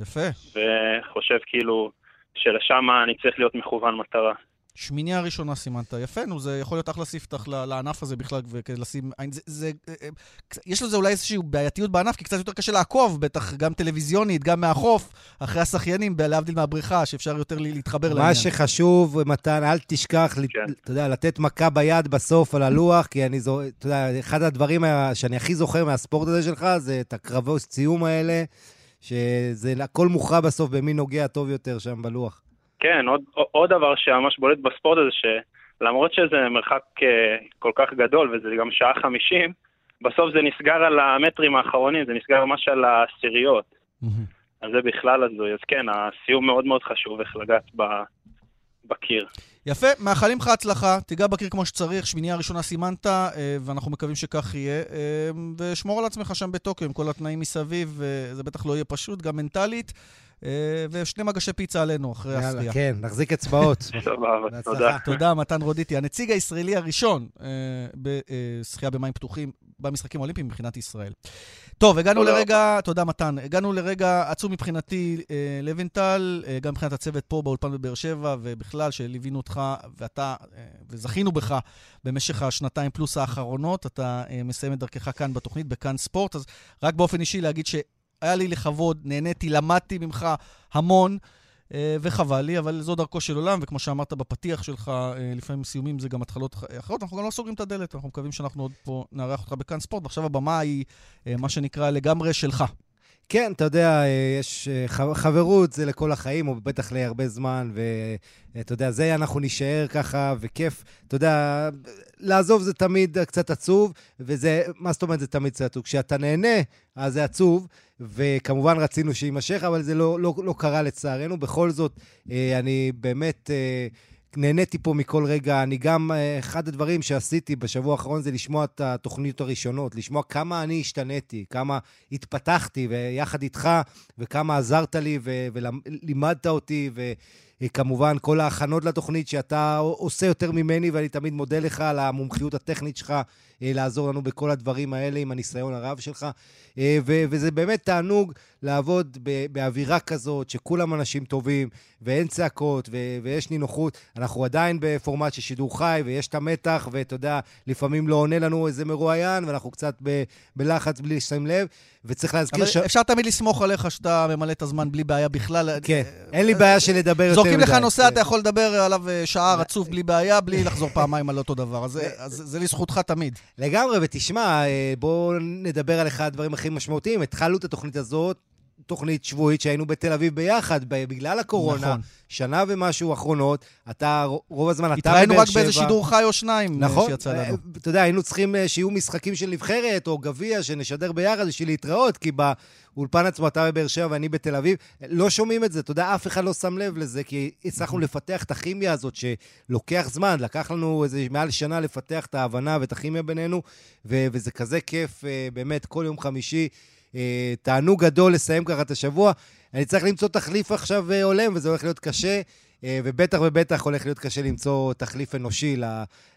יפה. וחושב כאילו שלשם אני צריך להיות מכוון מטרה. שמיני הראשונה סימנת, יפה, נו, זה יכול להיות אחלה ספתח לענף הזה בכלל, ולשים... זה, זה, אה, אה, יש לזה אולי איזושהי בעייתיות בענף, כי קצת יותר קשה לעקוב, בטח גם טלוויזיונית, גם מהחוף, אחרי השחיינים, להבדיל מהבריכה, שאפשר יותר להתחבר לעניין. מה שחשוב, מתן, אל תשכח, כן. אתה יודע, לתת מכה ביד בסוף על הלוח, כי אני זו... אתה יודע, אחד הדברים שאני הכי זוכר מהספורט הזה שלך, זה את הקרבי סיום האלה, שזה הכל מוכרע בסוף במי נוגע טוב יותר שם בלוח. כן, עוד, עוד דבר שממש בולט בספורט הזה, שלמרות שזה מרחק אה, כל כך גדול, וזה גם שעה חמישים, בסוף זה נסגר על המטרים האחרונים, זה נסגר ממש על העשיריות. אז זה בכלל הזוי. אז כן, הסיום מאוד מאוד חשוב, איך לגעת בקיר. יפה, מאחלים לך הצלחה, תיגע בקיר כמו שצריך, שמינייה ראשונה סימנת, אה, ואנחנו מקווים שכך יהיה. אה, ושמור על עצמך שם בטוקיו עם כל התנאים מסביב, זה בטח לא יהיה פשוט, גם מנטלית. אה, ושני מגשי פיצה עלינו אחרי השחייה. כן, נחזיק אצבעות. סבבה, תודה. תודה, מתן רודיטי, הנציג הישראלי הראשון אה, בשחייה במים פתוחים במשחקים האולימפיים מבחינת ישראל. טוב, הגענו לרגע, תודה מתן, הגענו לרגע עצום מבחינתי אה, לוינטל, גם מבחינת הצוות פה באולפן בבאר שבע, ובכלל שליווינו אותך, ואתה, וזכינו בך במשך השנתיים פלוס האחרונות. אתה מסיים את דרכך כאן בתוכנית, בכאן ספורט, אז רק באופן אישי להגיד ש... היה לי לכבוד, נהניתי, למדתי ממך המון, אה, וחבל לי, אבל זו דרכו של עולם, וכמו שאמרת בפתיח שלך, אה, לפעמים סיומים זה גם התחלות אחרות, אנחנו גם לא סוגרים את הדלת, אנחנו מקווים שאנחנו עוד פה נארח אותך בכאן ספורט, ועכשיו הבמה היא, אה, מה שנקרא, לגמרי שלך. כן, אתה יודע, יש חברות, זה לכל החיים, או בטח להרבה זמן, ואתה יודע, זה אנחנו נישאר ככה, וכיף. אתה יודע, לעזוב זה תמיד קצת עצוב, וזה, מה זאת אומרת זה תמיד קצת עצוב? כשאתה נהנה, אז זה עצוב, וכמובן רצינו שיימשך, אבל זה לא, לא, לא קרה לצערנו. בכל זאת, אה, אני באמת... נהניתי פה מכל רגע. אני גם, אה, אחד הדברים שעשיתי בשבוע האחרון זה לשמוע את התוכניות הראשונות, לשמוע כמה אני השתניתי, כמה התפתחתי, ויחד איתך, וכמה עזרת לי ולימדת אותי, וכמובן כל ההכנות לתוכנית שאתה עושה יותר ממני, ואני תמיד מודה לך על המומחיות הטכנית שלך לעזור לנו בכל הדברים האלה עם הניסיון הרב שלך. אה, ו- וזה באמת תענוג לעבוד באווירה כזאת, שכולם אנשים טובים, ואין צעקות, ו- ויש נינוחות. אנחנו עדיין בפורמט של שידור חי, ויש את המתח, ואתה יודע, לפעמים לא עונה לנו איזה מרואיין, ואנחנו קצת ב- בלחץ בלי לשים לב. וצריך להזכיר ש... אפשר תמיד לסמוך עליך שאתה ממלא את הזמן בלי בעיה בכלל. כן, אין לי בעיה של לדבר יותר מדי. זורקים לך נושא, אתה יכול לדבר עליו אה, שעה רצוף בלי בעיה, בלי לחזור פעמיים על אותו דבר. אז זה לזכותך תמיד. לגמרי, ותשמע, אה, בואו נדבר על אחד הדברים הכי משמעותיים. התחלנו את התוכנית הזאת, תוכנית שבועית שהיינו בתל אביב ביחד, בגלל הקורונה. נכון. שנה ומשהו אחרונות, אתה, רוב הזמן אתה בבאר שבע. התראינו רק באיזה שידור חי או שניים אה, נכון, שיצא לנו. אתה יודע, היינו צריכים שיהיו משחקים של נבחרת או גביע, שנשדר ביחד בשביל להתראות, כי באולפן עצמו אתה בבאר שבע ואני בתל אביב. לא שומעים את זה, אתה יודע, אף אחד לא שם לב לזה, כי הצלחנו לפתח את הכימיה הזאת, שלוקח זמן, לקח לנו איזה מעל שנה לפתח את ההבנה ואת הכימיה בינינו, ו- וזה כזה כיף, אה, באמת, כל יום חמישי. אה, תענוג גדול לסיים ככה את השבוע. אני צריך למצוא תחליף עכשיו אה, הולם, וזה הולך להיות קשה, ובטח ובטח הולך להיות קשה למצוא תחליף אנושי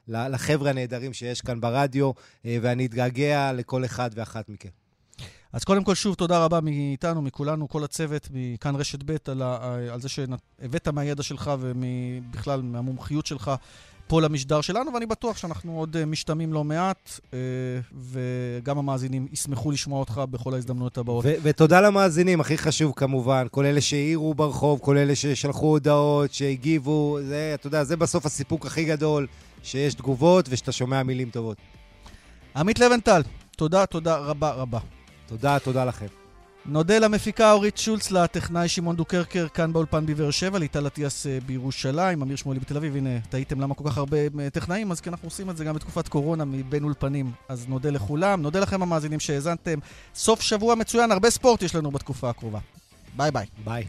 לחבר'ה הנהדרים שיש כאן ברדיו, ואני אתגעגע לכל אחד ואחת מכם. אז קודם כל, שוב, תודה רבה מאיתנו, מכולנו, כל הצוות, מכאן רשת ב', על, על זה שהבאת מהידע שלך ובכלל מהמומחיות שלך פה למשדר שלנו, ואני בטוח שאנחנו עוד אה, משתמעים לא מעט, אה, וגם המאזינים ישמחו לשמוע אותך בכל ההזדמנויות הבאות. ותודה למאזינים, הכי חשוב כמובן, כל אלה שהעירו ברחוב, כל אלה ששלחו הודעות, שהגיבו, זה, אתה יודע, זה בסוף הסיפוק הכי גדול, שיש תגובות ושאתה שומע מילים טובות. עמית לבנטל, תודה, תודה רבה רבה. תודה, תודה לכם. נודה למפיקה אורית שולץ, לטכנאי שמעון דוקרקר כאן באולפן בבאר שבע, ליטל אטיאס אה, בירושלים, אמיר שמואלי בתל אביב. הנה, תהיתם למה כל כך הרבה אה, טכנאים, אז כי אנחנו עושים את זה גם בתקופת קורונה מבין אולפנים. אז נודה לכולם, נודה לכם המאזינים שהאזנתם. סוף שבוע מצוין, הרבה ספורט יש לנו בתקופה הקרובה. ביי ביי. ביי.